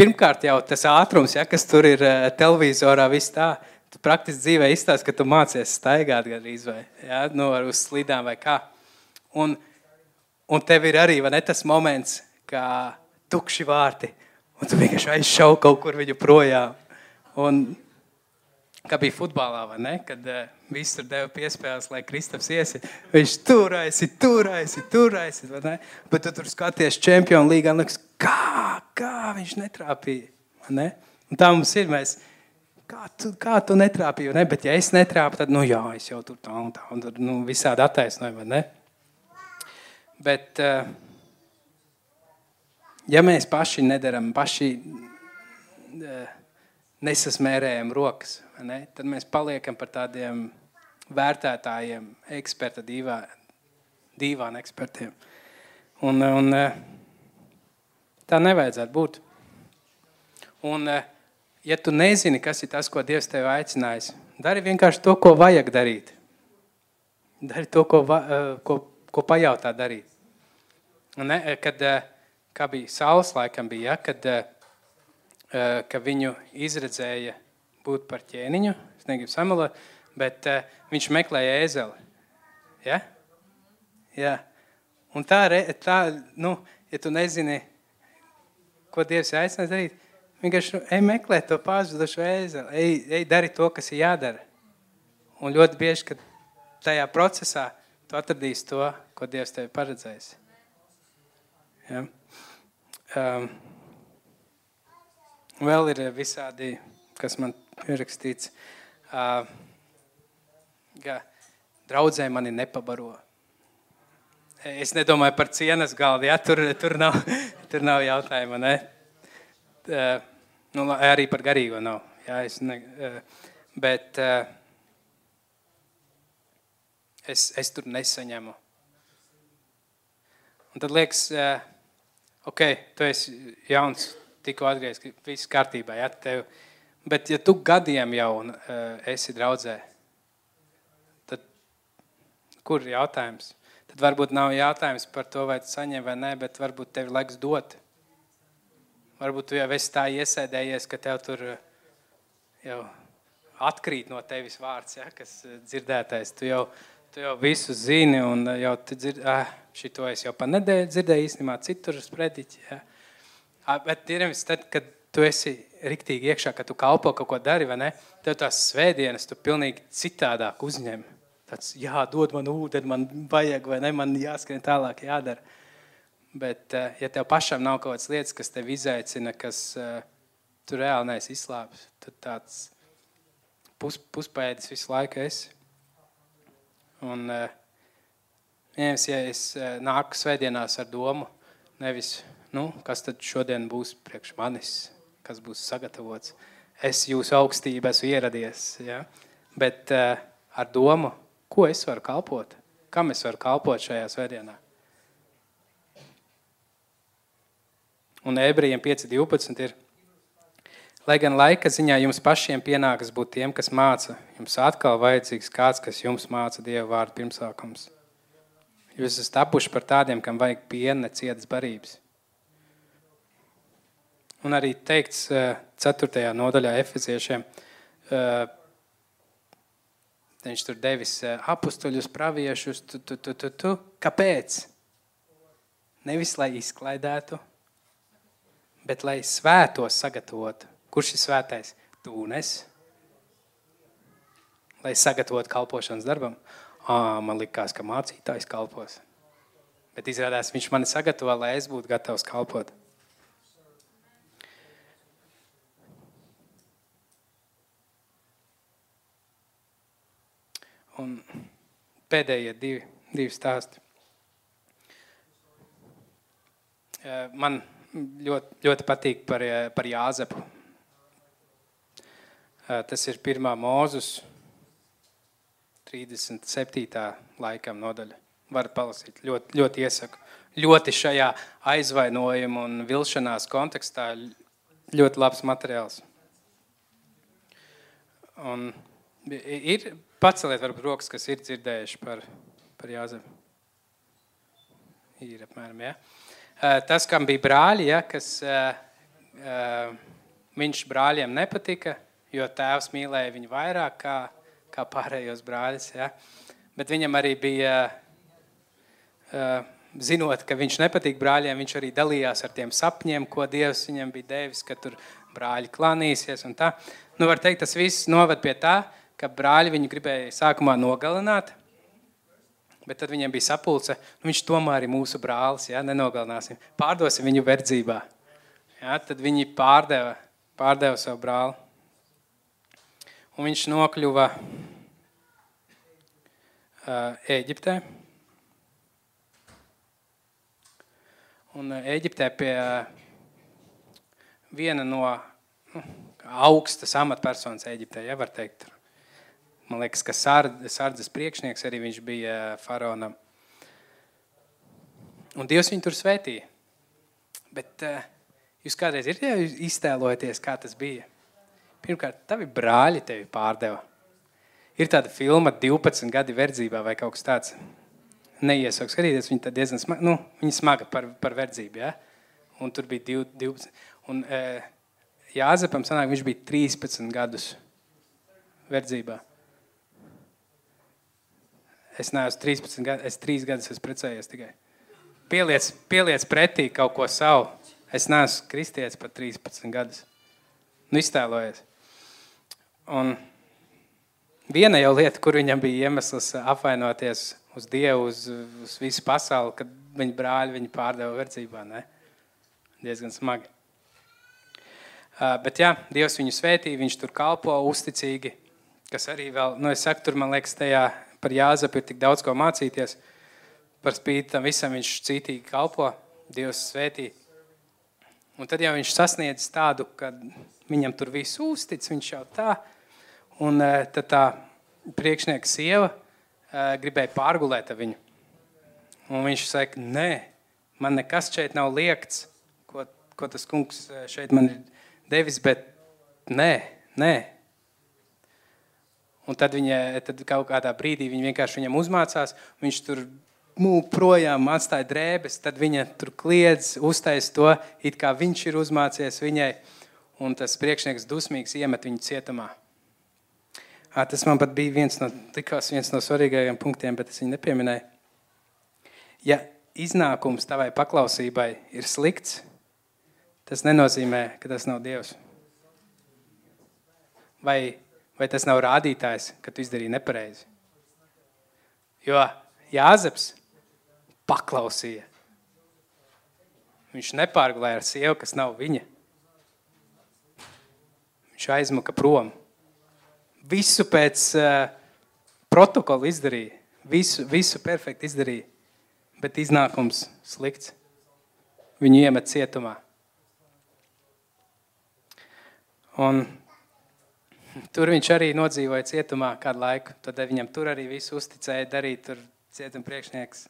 Pirmkārt jau tas ātrums, ja, kas tur ir eh, televizorā, viss tā, tu praktiski dzīvē izstāsti, ka tu mācies staigāt gandrīz vai ja, nu, uz slidām vai kā. Un, un tev ir arī ne, tas moments, kā tukši vārti, un tu vienkārši aizšauji kaut kur viņu projām. Un, kā bija futbolā, kad uh, viss tur deva piespēles, lai Kristaps iesit. Viņš tur aizsit, tur aizsit, tur aizsit. Bet tu tur skaties čempionu līgā, un liekas, kā, kā viņš netrāpīja. Ne? Un tā mums ir. Mēs, kā, tu, kā tu netrāpīji? Ne? Bet, ja es netrāpu, tad, nu, jā, es jau tur tā un tā, un tur nu, visādi attaisnojumi. Bet, uh, ja mēs paši nedaram, paši uh, nesasmērējam rokas, ne? tad mēs paliekam par tādiem vērtētājiem, eksperta divā, divām ekspertiem. Un, un, tā nevajadzētu būt. Un, ja tu nezini, kas ir tas, ko Dievs tev aicinājis, dari vienkārši to, ko vajag darīt. Dari to, ko, ko, ko pajautā darīt. Ne, kad, kā bija Sauls, laikam bija, ja, kad, kad viņu izredzēja būt par ķēniņu. Es negribu samalot, bet viņš meklēja ēzeli. Ja? Jā. Un tā, tā nu, ja tu nezini, ko Dievs aicina darīt, vienkārši ej meklēt to pazudušo ēzeli. Ej, ej dari to, kas ir jādara. Un ļoti bieži, kad tajā procesā tu atradīsi to, ko Dievs tev paredzējis. Ja? Um, vēl ir visādi, kas man ierakstīts, ka draudzē mani nepabaro. Es nedomāju par cienas galdu, ja tur, tur, nav, tur nav jautājuma. Ne? Nu, arī par garīgo nav. Jā, es ne, bet es, es tur nesaņemu. Un tad liekas, ok, tu esi jauns, tikko atgriezies, viss kārtībā. Ja? Tev, Bet, ja tu gadiem jau esi draudzē, tad kur ir jautājums? Tad varbūt nav jautājums par to, vai tu saņem vai nē, bet varbūt tev ir laiks dot. Varbūt tu jau esi tā iesēdējies, ka tev tur eh, jau atkrīt no tevis vārds, ja, kas eh, dzirdētais. Tu jau, tu jau visu zini, un jau tu dzirdi, ah, šito es jau pa nedēļu dzirdēju īstenībā citur uz prediķi. Ja. Ah, bet, ieremis, tad, kad tu esi riktīgi iekšā, ka tu kalpo kaut ko dari, vai ne? Tev tās svētdienas tu pilnīgi citādāk uzņem. Tāds, jā, dod man ūdeni, man vajag, vai ne, man jāskrien tālāk, jādara. Bet, eh, ja tev pašam nav kaut kādas lietas, kas tev izaicina, kas uh, tu reāli neesi izslāpis, tad tāds pus, puspēdis visu laiku esi. Un, uh, ja es nāku svētdienās ar domu, nevis, nu, kas tad šodien būs priekš manis, kas būs sagatavots. Es jūsu augstību esmu ieradies, ja? bet uh, ar domu, ko es varu kalpot, kam es varu kalpot šajā svētdienā. Un ebrejiem 5.12 ir, lai gan laika ziņā jums pašiem pienākas būt tiem, kas māca, jums atkal vajadzīgs kāds, kas jums māca Dievu vārdu pirmsākums. Jūs esat tapuši par tādiem, kam vajag piena, cietas barības. Un arī teikts 4. Eh, nodaļā Efeziešiem, eh, viņš tur devis eh, apstuļus, praviešus. Tu, tu, tu, tu, tu. Kāpēc? Nevis lai izklaidētu, bet lai svētos sagatavotu. Kurš ir svētais? Tūnes. Lai sagatavotu kalpošanas darbam. À, man likās, ka mācītājs kalpos. Bet izrādās, viņš mani sagatavo, lai es būtu gatavs kalpot. Un pēdējie divi, divi stāsti. Man ļoti, ļoti patīk par, par Jāzepu. Tas ir pirmā mūzus, 37. laikam nodaļa. Varat palasīt, ļoti, ļoti iesaku. Ļoti šajā aizvainojuma un vilšanās kontekstā ļoti labs materiāls. Un ir Paceliet, varbūt, rokas, kas ir dzirdējuši par, par Jāzepu. Ir apmēram, ja. Tas, kam bija brāļi, ja, kas viņš brāļiem nepatika, jo tēvs mīlēja viņu vairāk kā, kā pārējos brāļus. Ja. Bet viņam arī bija, zinot, ka viņš nepatīk brāļiem, viņš arī dalījās ar tiem sapņiem, ko Dievs viņam bija devis, ka tur brāļi klanīsies. Nu, var teikt, tas viss noved pie tā, ka brāļi viņu gribēja sākumā nogalināt, bet tad viņiem bija sapulce, nu, viņš tomēr ir mūsu brālis, ja, nenogalināsim, pārdosim viņu verdzībā. Ja, tad viņi pārdeva, pārdeva savu brāli. Un viņš nokļuva uh, Ēģiptē. Un Ēģiptē pie viena no nu, augstas amatpersonas Ēģiptē, ja var teikt. Man liekas, ka sardzes priekšnieks arī viņš bija faraonam. Un Dievs viņu tur svētīja. Bet uh, jūs kādreiz ir iztēlojaties, kā tas bija? Pirmkārt, tavi brāļi tevi pārdeva. Ir tāda filma 12 gadi verdzībā vai kaut kas tāds. Neiesaku skatīties, viņa diezgan smaga, nu, viņa smaga par, par verdzību. Ja? Un tur bija 12. Un, uh, Jāzepam sanāk, viņš bija 13 gadus verdzībā. Es neesmu 13 gadus, es 3 gadus esmu precējies tikai. Pieliec, pieliec pretī kaut ko savu. Es neesmu kristietis pat 13 gadus. Nu, iztēlojies. Un viena jau lieta, kur viņam bija iemesls apvainoties uz Dievu, uz, uz visu pasauli, kad viņa brāļi viņu pārdeva verdzībā. Ne? Diezgan smagi. Uh, bet jā, Dievs viņu svētīja, viņš tur kalpo uzticīgi. Kas arī vēl, nu, es saku, tur man liekas, tajā par Jāzepu ir tik daudz ko mācīties. Par spīti tam visam viņš cītīgi kalpo, Dievs svētī. Un tad jau viņš sasniedz tādu, ka viņam tur viss uztic, viņš jau tā. Un tad tā priekšnieka sieva gribēja pārgulēt viņu. Un viņš saka, nē, man nekas šeit nav liekts, ko, ko tas kungs šeit man ir devis, bet nē, nē. Un tad, viņa, tad kaut kādā brīdī viņa vienkārši viņam uzmācās, viņš tur mūk projām, atstāja drēbes, tad viņa tur kliedz, uztais to, it kā viņš ir uzmācies viņai, un tas priekšnieks dusmīgs iemet viņu cietumā. Tas man pat bija viens no, likās viens no svarīgākajiem punktiem, bet es viņu nepieminēju. Ja iznākums tavai paklausībai ir slikts, tas nenozīmē, ka tas nav Dievs. Vai, vai tas nav rādītājs, ka tu izdarīji nepareizi? Jo Jāzeps paklausīja. Viņš nepārgulēja ar sievu, kas nav viņa. Viņš aizmuka prom. Visu pēc uh, protokola izdarīja. Visu, visu perfekti izdarīja. Bet iznākums slikts. Viņu iemet cietumā. Un tur viņš arī nodzīvoja cietumā kādu laiku. Tad viņam tur arī viss uzticēja darīt. Tur cietuma priekšnieks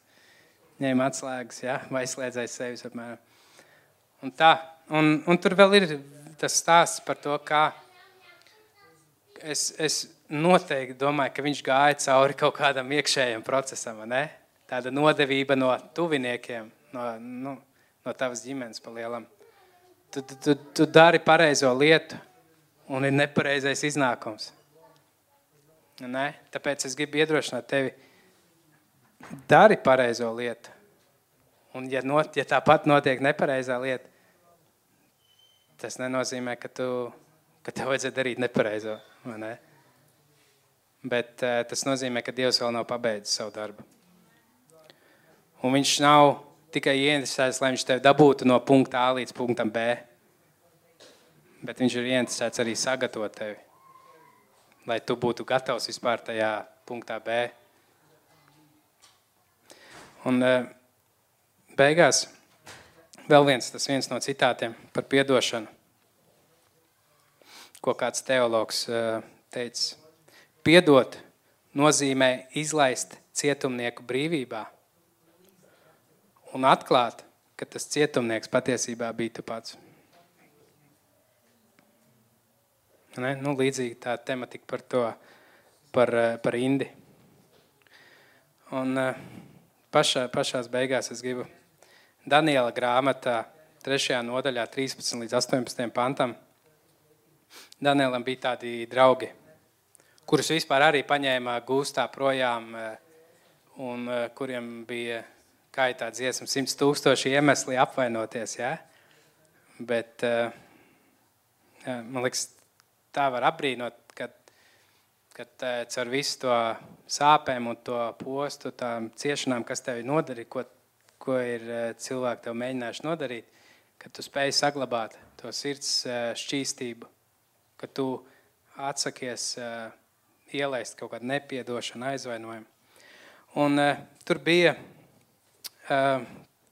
ņēma atslēgas, ja, vai aizslēdzēja sevis apmēram. Un tā, un, un tur vēl ir tas stāsts par to, kā es, es noteikti domāju, ka viņš gāja cauri kaut kādam iekšējam procesam, ne? Tāda nodevība no tuviniekiem, no, nu, no tavas ģimenes pa lielam. Tu, tu, tu, tu dari pareizo lietu, un ir nepareizais iznākums. Ne? Tāpēc es gribu iedrošināt tevi, dari pareizo lietu. Un, ja, not, ja tāpat notiek nepareizā lieta, tas nenozīmē, ka, tu, ka tev vajadzētu darīt nepareizo. Ne? Bet uh, tas nozīmē, ka Dievs vēl nav pabeidzis savu darbu. Un viņš nav tikai ieinteresēts, lai viņš tevi dabūtu no punkta A līdz punktam B bet viņš ir ieinteresēts arī sagatavot tevi, lai tu būtu gatavs vispār tajā punktā B. Un e, beigās vēl viens, tas viens no citātiem par piedošanu, ko kāds teologs e, teica. Piedot nozīmē izlaist cietumnieku brīvībā un atklāt, ka tas cietumnieks patiesībā bija tu pats. Ne? Nu, līdzīgi tā tematika par to, par, eh, par Indi. Un eh, pašā, pašās beigās es gribu Daniela grāmatā, 3. nodaļā, 13 līdz 18 pantam. Danielam bija tādi draugi, kurus vispār arī paņēma gūstā projām, eh, un kuriem bija, kā ir tā dziesma, 100 tūkstoši iemesli apvainoties. Ja? Bet man liekas, tā var apbrīnot, kad, kad caur visu to sāpēm un to postu, tām ciešanām, kas tev ir nodarīti, ko, ko ir cilvēki tev mēģinājuši nodarīt, ka tu spēj saglabāt to sirds šķīstību, ka tu atsakies ielaist kaut kādu nepiedošanu, aizvainojumu. Un, tur bija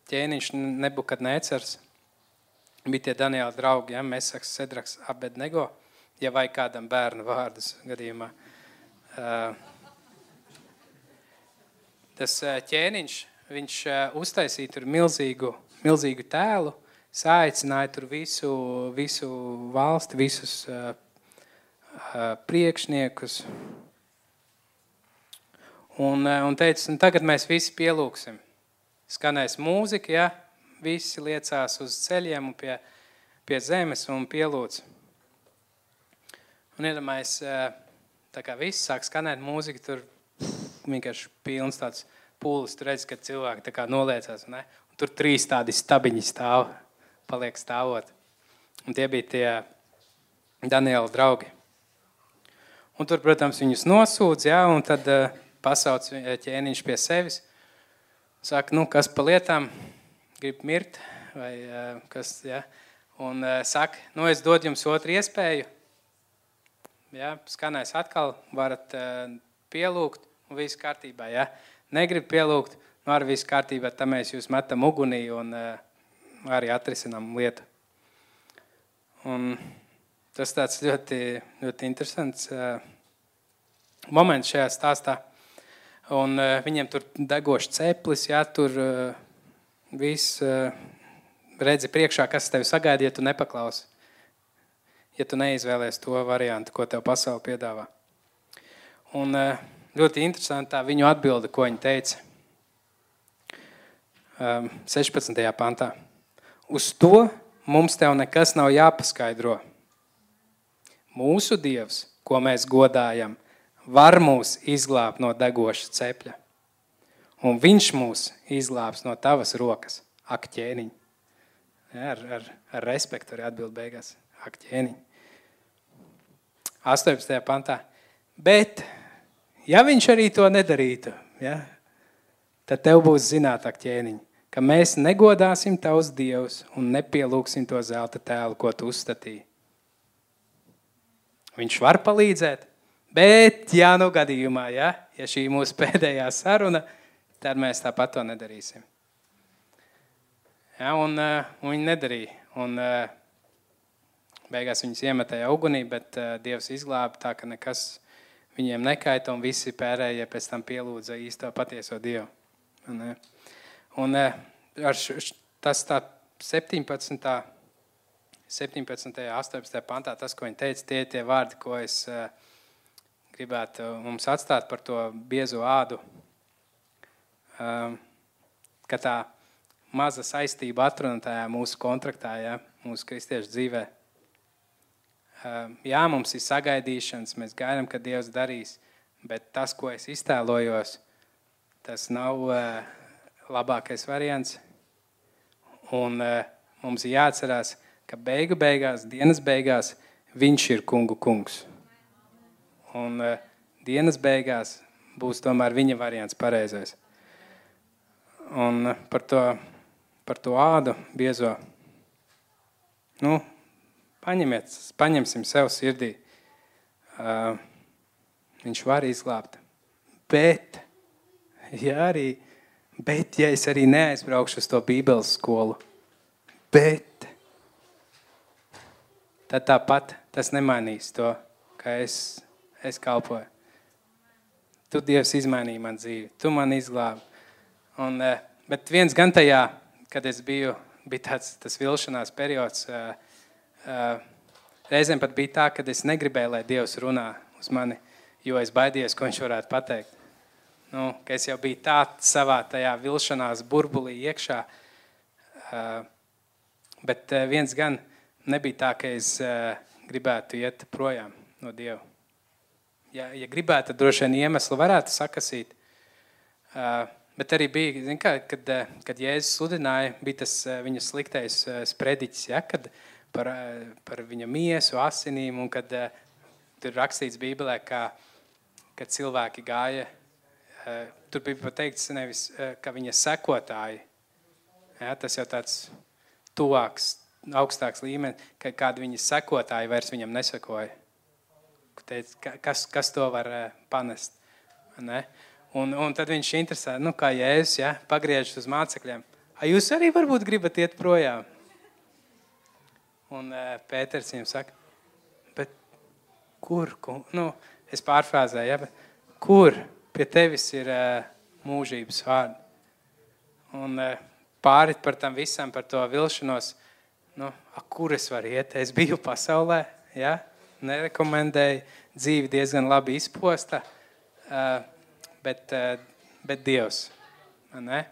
ķēniņš Nebukadnēcers, bija tie Daniela draugi, ja, Mesaks, Sedraks, Abednego, ja vai kādam bērnu vārdus gadījumā. Uh, tas ķēniņš, viņš uztaisīja tur milzīgu, milzīgu tēlu, sāicināja tur visu, visu valsti, visus priekšniekus, Un, eh, un teica, un tagad mēs visi pielūksim. Skanēs mūzika, ja visi liecās uz ceļiem un pie, pie zemes un pielūdz. Un iedomājies, eh, tā kā viss sāk skanēt mūzika, tur vienkārši pilns tāds pūlis, tur redz, ka cilvēki tā kā noliecās, ne? Un tur trīs tādi stabiņi stāv, paliek stāvot. Un tie bija tie Daniela draugi. Un tur, protams, viņus nosūdz, ja, un tad uh, pasauc ķēniņš pie sevis. Saka, nu, kas pa lietām, grib mirt, vai kas, ja? Un saka, nu, es dod jums otru iespēju. Ja? Skanēs atkal, varat pielūgt, un viss kārtībā. Ja? Negrib pielūgt, nu, arī viss kārtībā, tad mēs jūs metam ugunī un arī atrisinām lietu. Un tas tāds ļoti, ļoti interesants moments šajā stāstā. Un viņiem tur degošs ceplis, jā, tur viss redzi priekšā, kas tev sagaida, ja tu nepaklausi. Ja tu neizvēlies to variantu, ko tev pasaule piedāvā. Un uh, ļoti interesanti tā viņu atbilde, ko viņi teica. Um, 16. pantā. Uz to mums tev nekas nav jāpaskaidro. Mūsu Dievs, ko mēs godājam, var mūs izglābt no degoša cepļa. Un viņš mūs izglābs no tavas rokas, ak, ķēniņ. Ja, ar, ar, ar respektu arī atbild beigās, ak, ķēniņ. 18. pantā. Bet, ja viņš arī to nedarītu, ja, tad tev būs zināt, ak, ķēniņ, ka mēs negodāsim tavus dievus un nepielūksim to zelta tēlu, ko tu uzstatīji. Viņš var palīdzēt, Bet, ja nu gadījumā, ja, ja šī mūsu pēdējā saruna, tad mēs tāpat to nedarīsim. Ja, un, uh, un viņi nedarīja. Un, uh, beigās viņus iemetēja ugunī, bet uh, Dievs izglāba tā, ka nekas viņiem nekaita, un visi pārējie pēc tam pielūdza īsto patieso Dievu. Un, un ar š, tas tā 17. 17. 18. pantā, tas, ko viņi teica, tie tie vārdi, ko es uh, gribētu mums atstāt par to biezo ādu, um, ka tā maza saistība atrunā tajā mūsu kontraktā, ja, mūsu kristiešu dzīvē. Um, jā, mums ir sagaidīšanas, mēs gaidām, ka Dievs darīs, bet tas, ko es iztēlojos, tas nav uh, labākais variants. Un uh, mums ir jāatcerās, ka beigu beigās, dienas beigās, viņš ir kungu kungs. Un dienas beigās būs tomēr viņa variants pareizais. Un par to, par to ādu biezo, nu, paņemiet, paņemsim sev sirdī. Uh, viņš var izglābt. Bet, ja arī, bet, ja es arī neaizbraukšu uz to bībeles skolu, bet, tad tāpat tas nemainīs to, ka es es kalpoju. Tu, Dievs, izmainīji man dzīvi, tu man izglābi. Un, eh, bet viens gan tajā, kad es biju, bija tāds tas vilšanās periods, eh, reizēm pat bija tā, ka es negribēju, lai Dievs runā uz mani, jo es baidījos, ko viņš varētu pateikt. Nu, es jau biju tā savā tajā vilšanās burbulī iekšā, bet viens gan nebija tā, ka es gribētu iet projām no Dieva ja, ja gribētu, tad droši vien iemeslu varētu sakasīt. Bet arī bija, kā, kad, kad Jēzus sludināja, bija tas viņa sliktais sprediķis, ja, kad par, par viņa miesu, asinīm, un kad uh, tur rakstīts Bībelē, ka, kad cilvēki gāja, uh, tur bija pateikts nevis, ka viņa sekotāji, ja, tas jau tāds tuvāks, augstāks līmenis, ka kādi viņa sekotāji vairs viņam nesakoja. Teic, kas, kas to var panest? Ne? Un, un tad viņš interesē, nu, kā jēzus, ja, pagriežas uz mācekļiem. A jūs arī varbūt gribat iet projām? Un uh, Pēters viņam saka, bet kur? kur? Nu, es pārfrāzēju, ja, bet kur pie tevis ir uh, mūžības vārdi? Un uh, pāri par tam visam, par to vilšanos, nu, a, kur es varu iet? Es biju pasaulē, ja? nerekomendēju, dzīve diezgan labi izposta. Bet, eh, bet Dievs. Ne?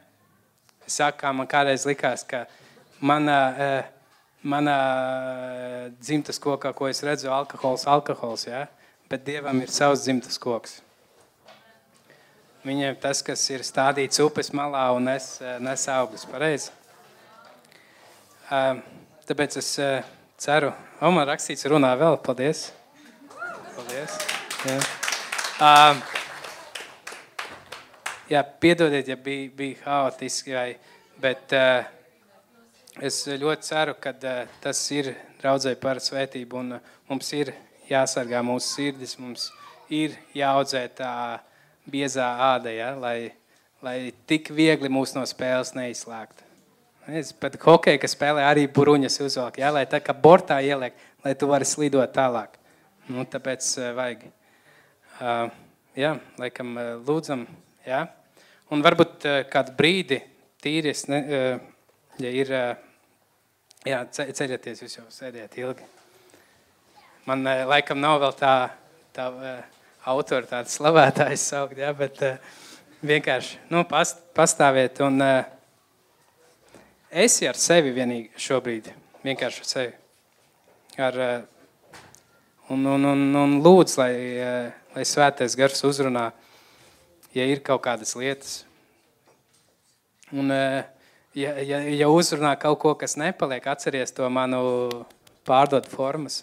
Es saku, kā man kādreiz likās, ka manā, eh, manā dzimtas kokā, ko es redzu, alkohols, alkohols, ja? bet Dievam ir savs dzimtas koks. Viņam tas, kas ir stādīts upes malā un nes, nes augļus, pareizi. Tāpēc es ceru, o man rakstīts runā vēl, paldies. Paldies. Jā. Jā, piedodiet, ja bija, bija haotiski, vai, bet uh, es ļoti ceru, ka tas ir draudzēji par svētību, un mums ir jāsargā mūsu sirdis, mums ir jāaudzē tā biezā āda, ja, lai, lai tik viegli mūs no spēles neizslēgtu. Es pat hokeju, kas spēlē arī buruņas uzvelk, ja, lai tā kā bortā ieliek, lai tu vari slidot tālāk. Nu, tāpēc vajag. Uh, jā, laikam lūdzam, jā. Un varbūt kādu brīdi tīri, ne, uh, ja ir, jā, ceļaties, jūs jau sēdiet ilgi. Man uh, laikam nav vēl tā, tā uh, autora tāds slavētājs saukt, jā, bet uh, vienkārši, nu, past, pastāviet un uh, esi ar sevi vienīgi šobrīd, vienkārši ar sevi. Ar, uh, un, un, un, un lūdz, lai, uh, lai svētais gars uzrunā, uh, ja ir kaut kādas lietas. Un, eh, ja, ja, ja uzrunā kaut ko, kas nepaliek, atceries to manu pārdot formas,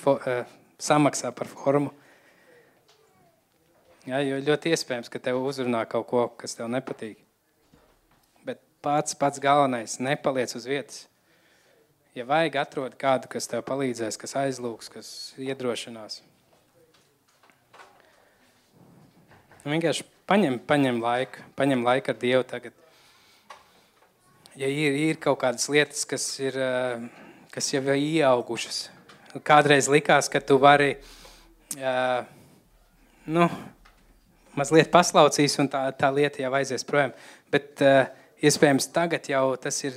for, eh, samaksā par formu. Ja, jo ļoti iespējams, ka tev uzrunā kaut ko, kas tev nepatīk. Bet pats, pats galvenais, nepaliec uz vietas. Ja vajag, atrod kādu, kas tev palīdzēs, kas aizlūgs, kas iedrošinās. Un vienkārši paņem, paņem laiku, paņem laiku ar Dievu tagad. Ja ir, ir kaut kādas lietas, kas, ir, eh, kas jau ir ieaugušas, kādreiz likās, ka tu vari uh, nu, mazliet paslaucīs un tā, tā lieta jau aizies projām. Bet uh, iespējams tagad jau tas ir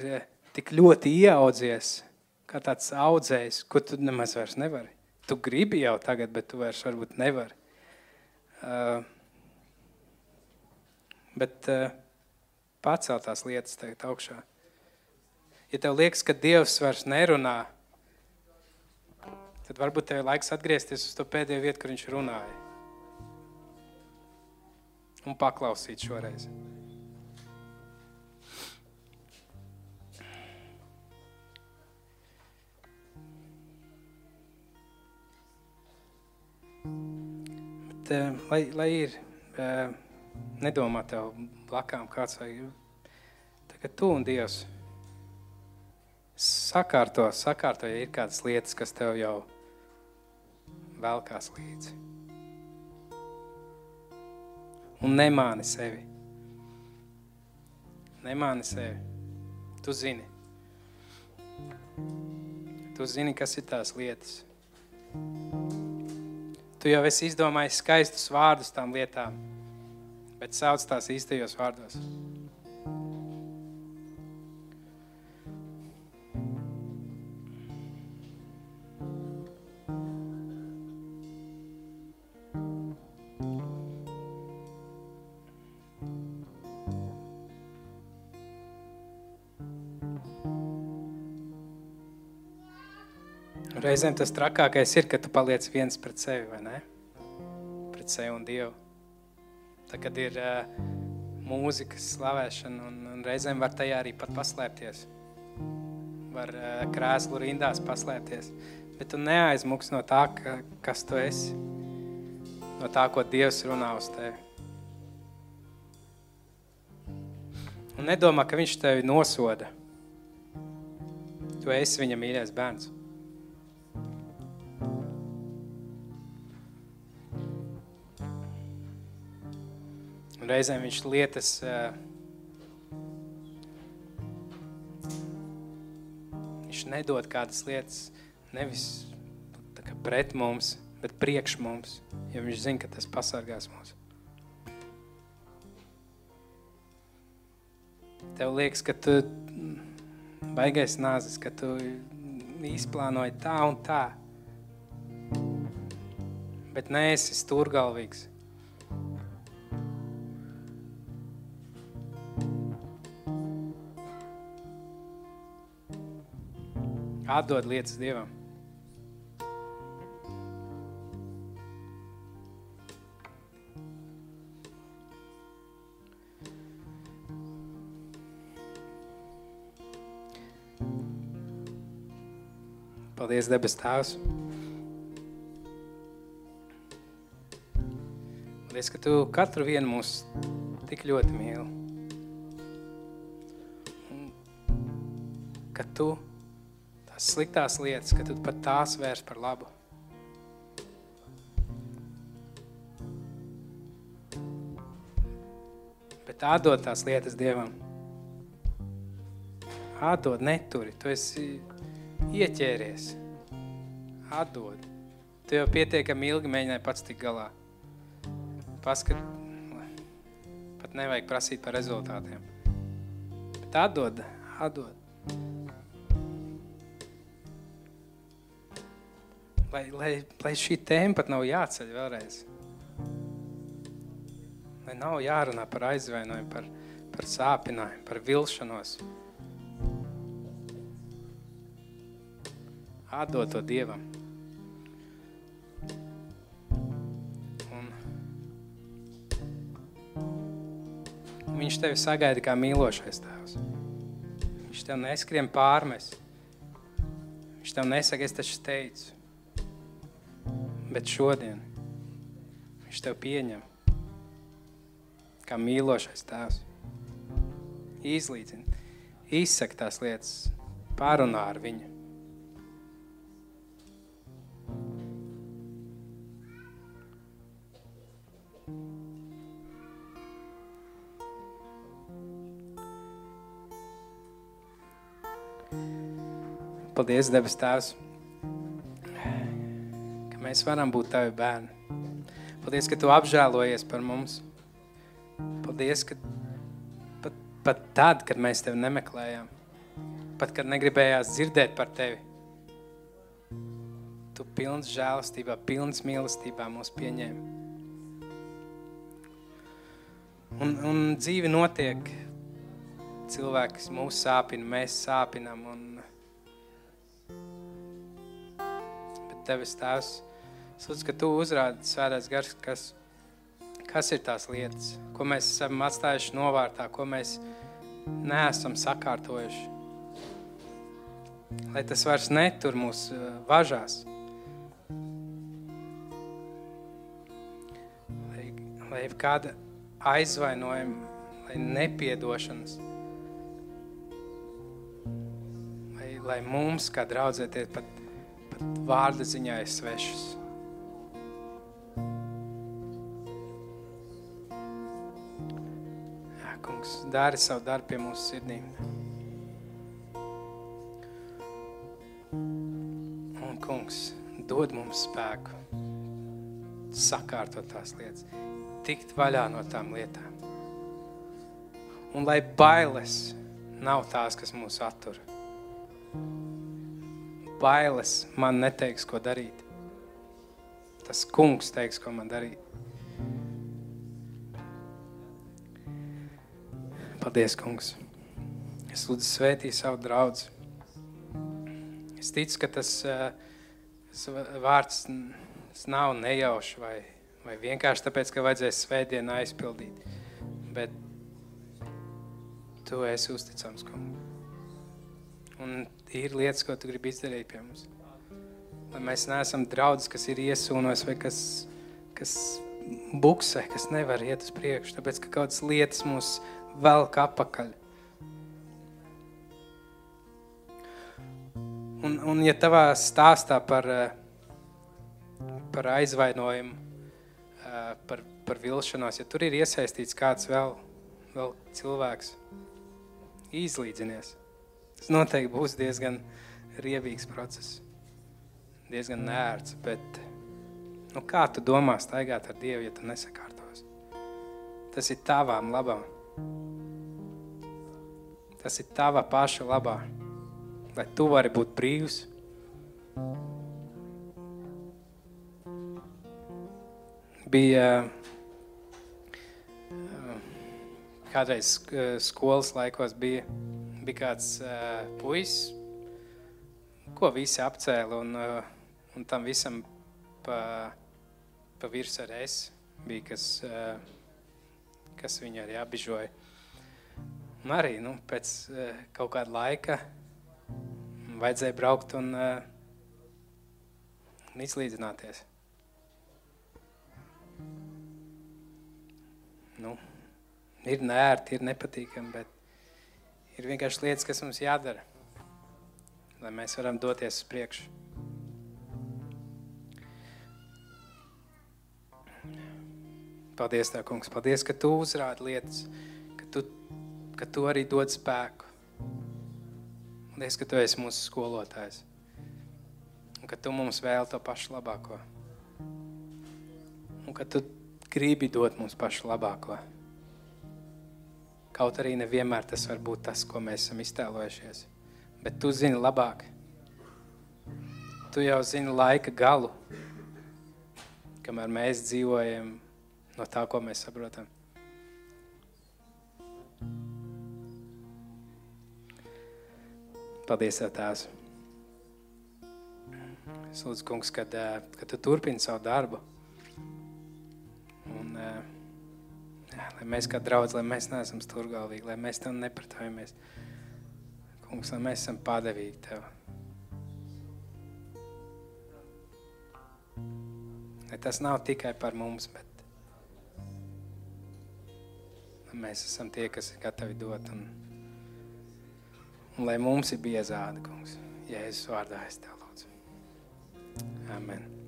tik ļoti ieaudzies, kā tāds audzējs, ko tu nemaz vairs nevari. Tu gribi jau tagad, bet tu vairs varbūt nevari. Uh, bet uh, pacelt tās lietas tagad augšā. Ja tev liekas, ka Dievs vairs nerunā, tad varbūt tev ir laiks atgriezties uz to pēdējo vietu, kur viņš runāja. Un paklausīt šoreiz. Bet, uh, lai, lai ir uh, nedomā tev blakām kāds vai tagad tu un Dievs sakārto, sakārto, ja ir kādas lietas, kas tev jau velkās līdzi. Un nemāni sevi. Nemāni sevi. Tu zini. Tu zini, kas ir tās lietas. Tu jau esi izdomājis skaistus vārdus tām lietām bet sauc tās īstajos vārdos. Reizēm tas trakākais ir, ka tu paliec viens pret sevi, vai ne? Pret sevi un Dievu. Tā, kad ir uh, mūzikas slavēšana, un, un reizēm var tajā arī pat paslēpties. var krēslu rindās paslēpties. Bet tu neaizmuks no tā, ka, kas tu esi. No tā, ko Dievs runā uz tevi. Un nedomā, ka viņš tevi nosoda. Tu esi viņa mīļais bērns. Un reizēm viņš lietas uh, viņš nedod kādas lietas nevis pret mums, bet priekš mums, jo viņš zina, ka tas pasargās mūs. Tev liekas, ka tu baigais nāzis, ka tu izplānoji tā un tā. Bet nē, esi stūrgalvīgs. Atdod lietas Dievam. Paldies, debes Tēvs. Paldies, ka Tu katru vienu mūs tik ļoti mīli. Un, ka Tu tās sliktās lietas, ka Tu pat tās vērs par labu. Bet atdod tās lietas Dievam. Atdod, neturi. Tu esi ieķēries, atdod. Tu jau pietiekami ilgi mēģināji pats tik galā. Paskat, pat nevajag prasīt par rezultātiem. Bet atdod, atdod. Lai, lai, lai šī tēma pat nav jāceļ vēlreiz. Lai nav jārunā par aizvainojumu, par, par sāpinājumu, par vilšanos. Atdod to Dievam. Un, viņš tevi sagaida kā mīlošais tēvs. Viņš tev neskrien pārmes. Viņš tev nesaka, es taču teicu. Bet šodien viņš tev pieņem kā mīlošais tēvs. Izlīdzina, izsaka tās lietas, pārunā ar viņu. Paldies, debes Tēvs, mēs varam būt Tavi bērni. Paldies, ka Tu apžēlojies par mums. Paldies, ka pat, pat tad, kad mēs Tevi nemeklējām, pat kad negribējās dzirdēt par Tevi, Tu pilns žēlastībā, pilns mīlestībā mūs pieņēmi. Un, un dzīve notiek, cilvēks mūs sāpina, mēs sāpinam un Tevis Tēvs, lūdzu, ka Tu uzrādi svētais gars, kas, kas ir tās lietas, ko mēs esam atstājuši novārtā, ko mēs neesam sakārtojuši. Lai tas vairs netur mūs uh, važās. Lai, lai kāda aizvainojuma, lai nepiedošanas, lai, lai mums, kā draudzēties, pat vārda ziņā ir svešas. Kungs, dari savu darbu pie mūsu sirdīm. Un, kungs, dod mums spēku sakārtot tās lietas, tikt vaļā no tām lietām. Un lai bailes nav tās, kas mūs attur bailes man neteiks, ko darīt. Tas kungs teiks, ko man darīt. Paldies, kungs. Es lūdzu svētī savu draudzi. Es ticu, ka tas, tas vārds tas nav nejauši vai, vai vienkārši tāpēc, ka vajadzēs svētdienu aizpildīt. Bet tu esi uzticams, kungs. Un ir lietas, ko tu gribi izdarīt pie mums. Lai mēs neesam draugi, kas ir iesūnojis vai kas, kas buksē, kas nevar iet uz priekšu, tāpēc ka kaut kādas lietas mūs velk apakaļ. Un, un ja tavā stāstā par, par aizvainojumu, par, par vilšanos, ja tur ir iesaistīts kāds vēl, vēl cilvēks, izlīdzinies. Tas noteikti būs diezgan riebīgs process, diezgan nērts, bet Nu, kā tu domā staigāt ar Dievu, ja tu nesakārtos? Tas ir tavām labām. Tas ir tava paša labā. Lai tu vari būt brīvs. Bija kādreiz skolas laikos bija, bija kāds uh, puisis, ko visi apcēla un, un tam visam pa, pa virs ar es bija, kas, eh, kas viņu arī apbižoja. Un arī nu, pēc eh, kaut kāda laika vajadzēja braukt un, eh, un izlīdzināties. Nu, ir nērti, ir nepatīkami, bet ir vienkārši lietas, kas mums jādara, lai mēs varam doties uz priekšu. Paldies, Tev, kungs. Paldies, ka Tu uzrādi lietas, ka Tu, ka tu arī dod spēku. Paldies, ka Tu esi mūsu skolotājs. Un ka Tu mums vēl to pašu labāko. Un ka Tu gribi dot mums pašu labāko. Kaut arī nevienmēr tas var būt tas, ko mēs esam iztēlojušies. Bet Tu zini labāk. Tu jau zini laika galu, kamēr mēs dzīvojam no tā, ko mēs saprotam. Paldies, Tēvs. Es lūdzu, kungs, kad, eh, kad tu turpini savu darbu. Un, eh, lai mēs kā draudz, lai mēs neesam sturgalvīgi, lai mēs tev nepratojamies. Kungs, lai mēs esam padevīgi tev. Lai tas nav tikai par mums, bet mēs esam tie, kas ir gatavi dot. Un, un lai mums ir biezādi, kungs, Jēzus vārdā es tev lūdzu. Amen.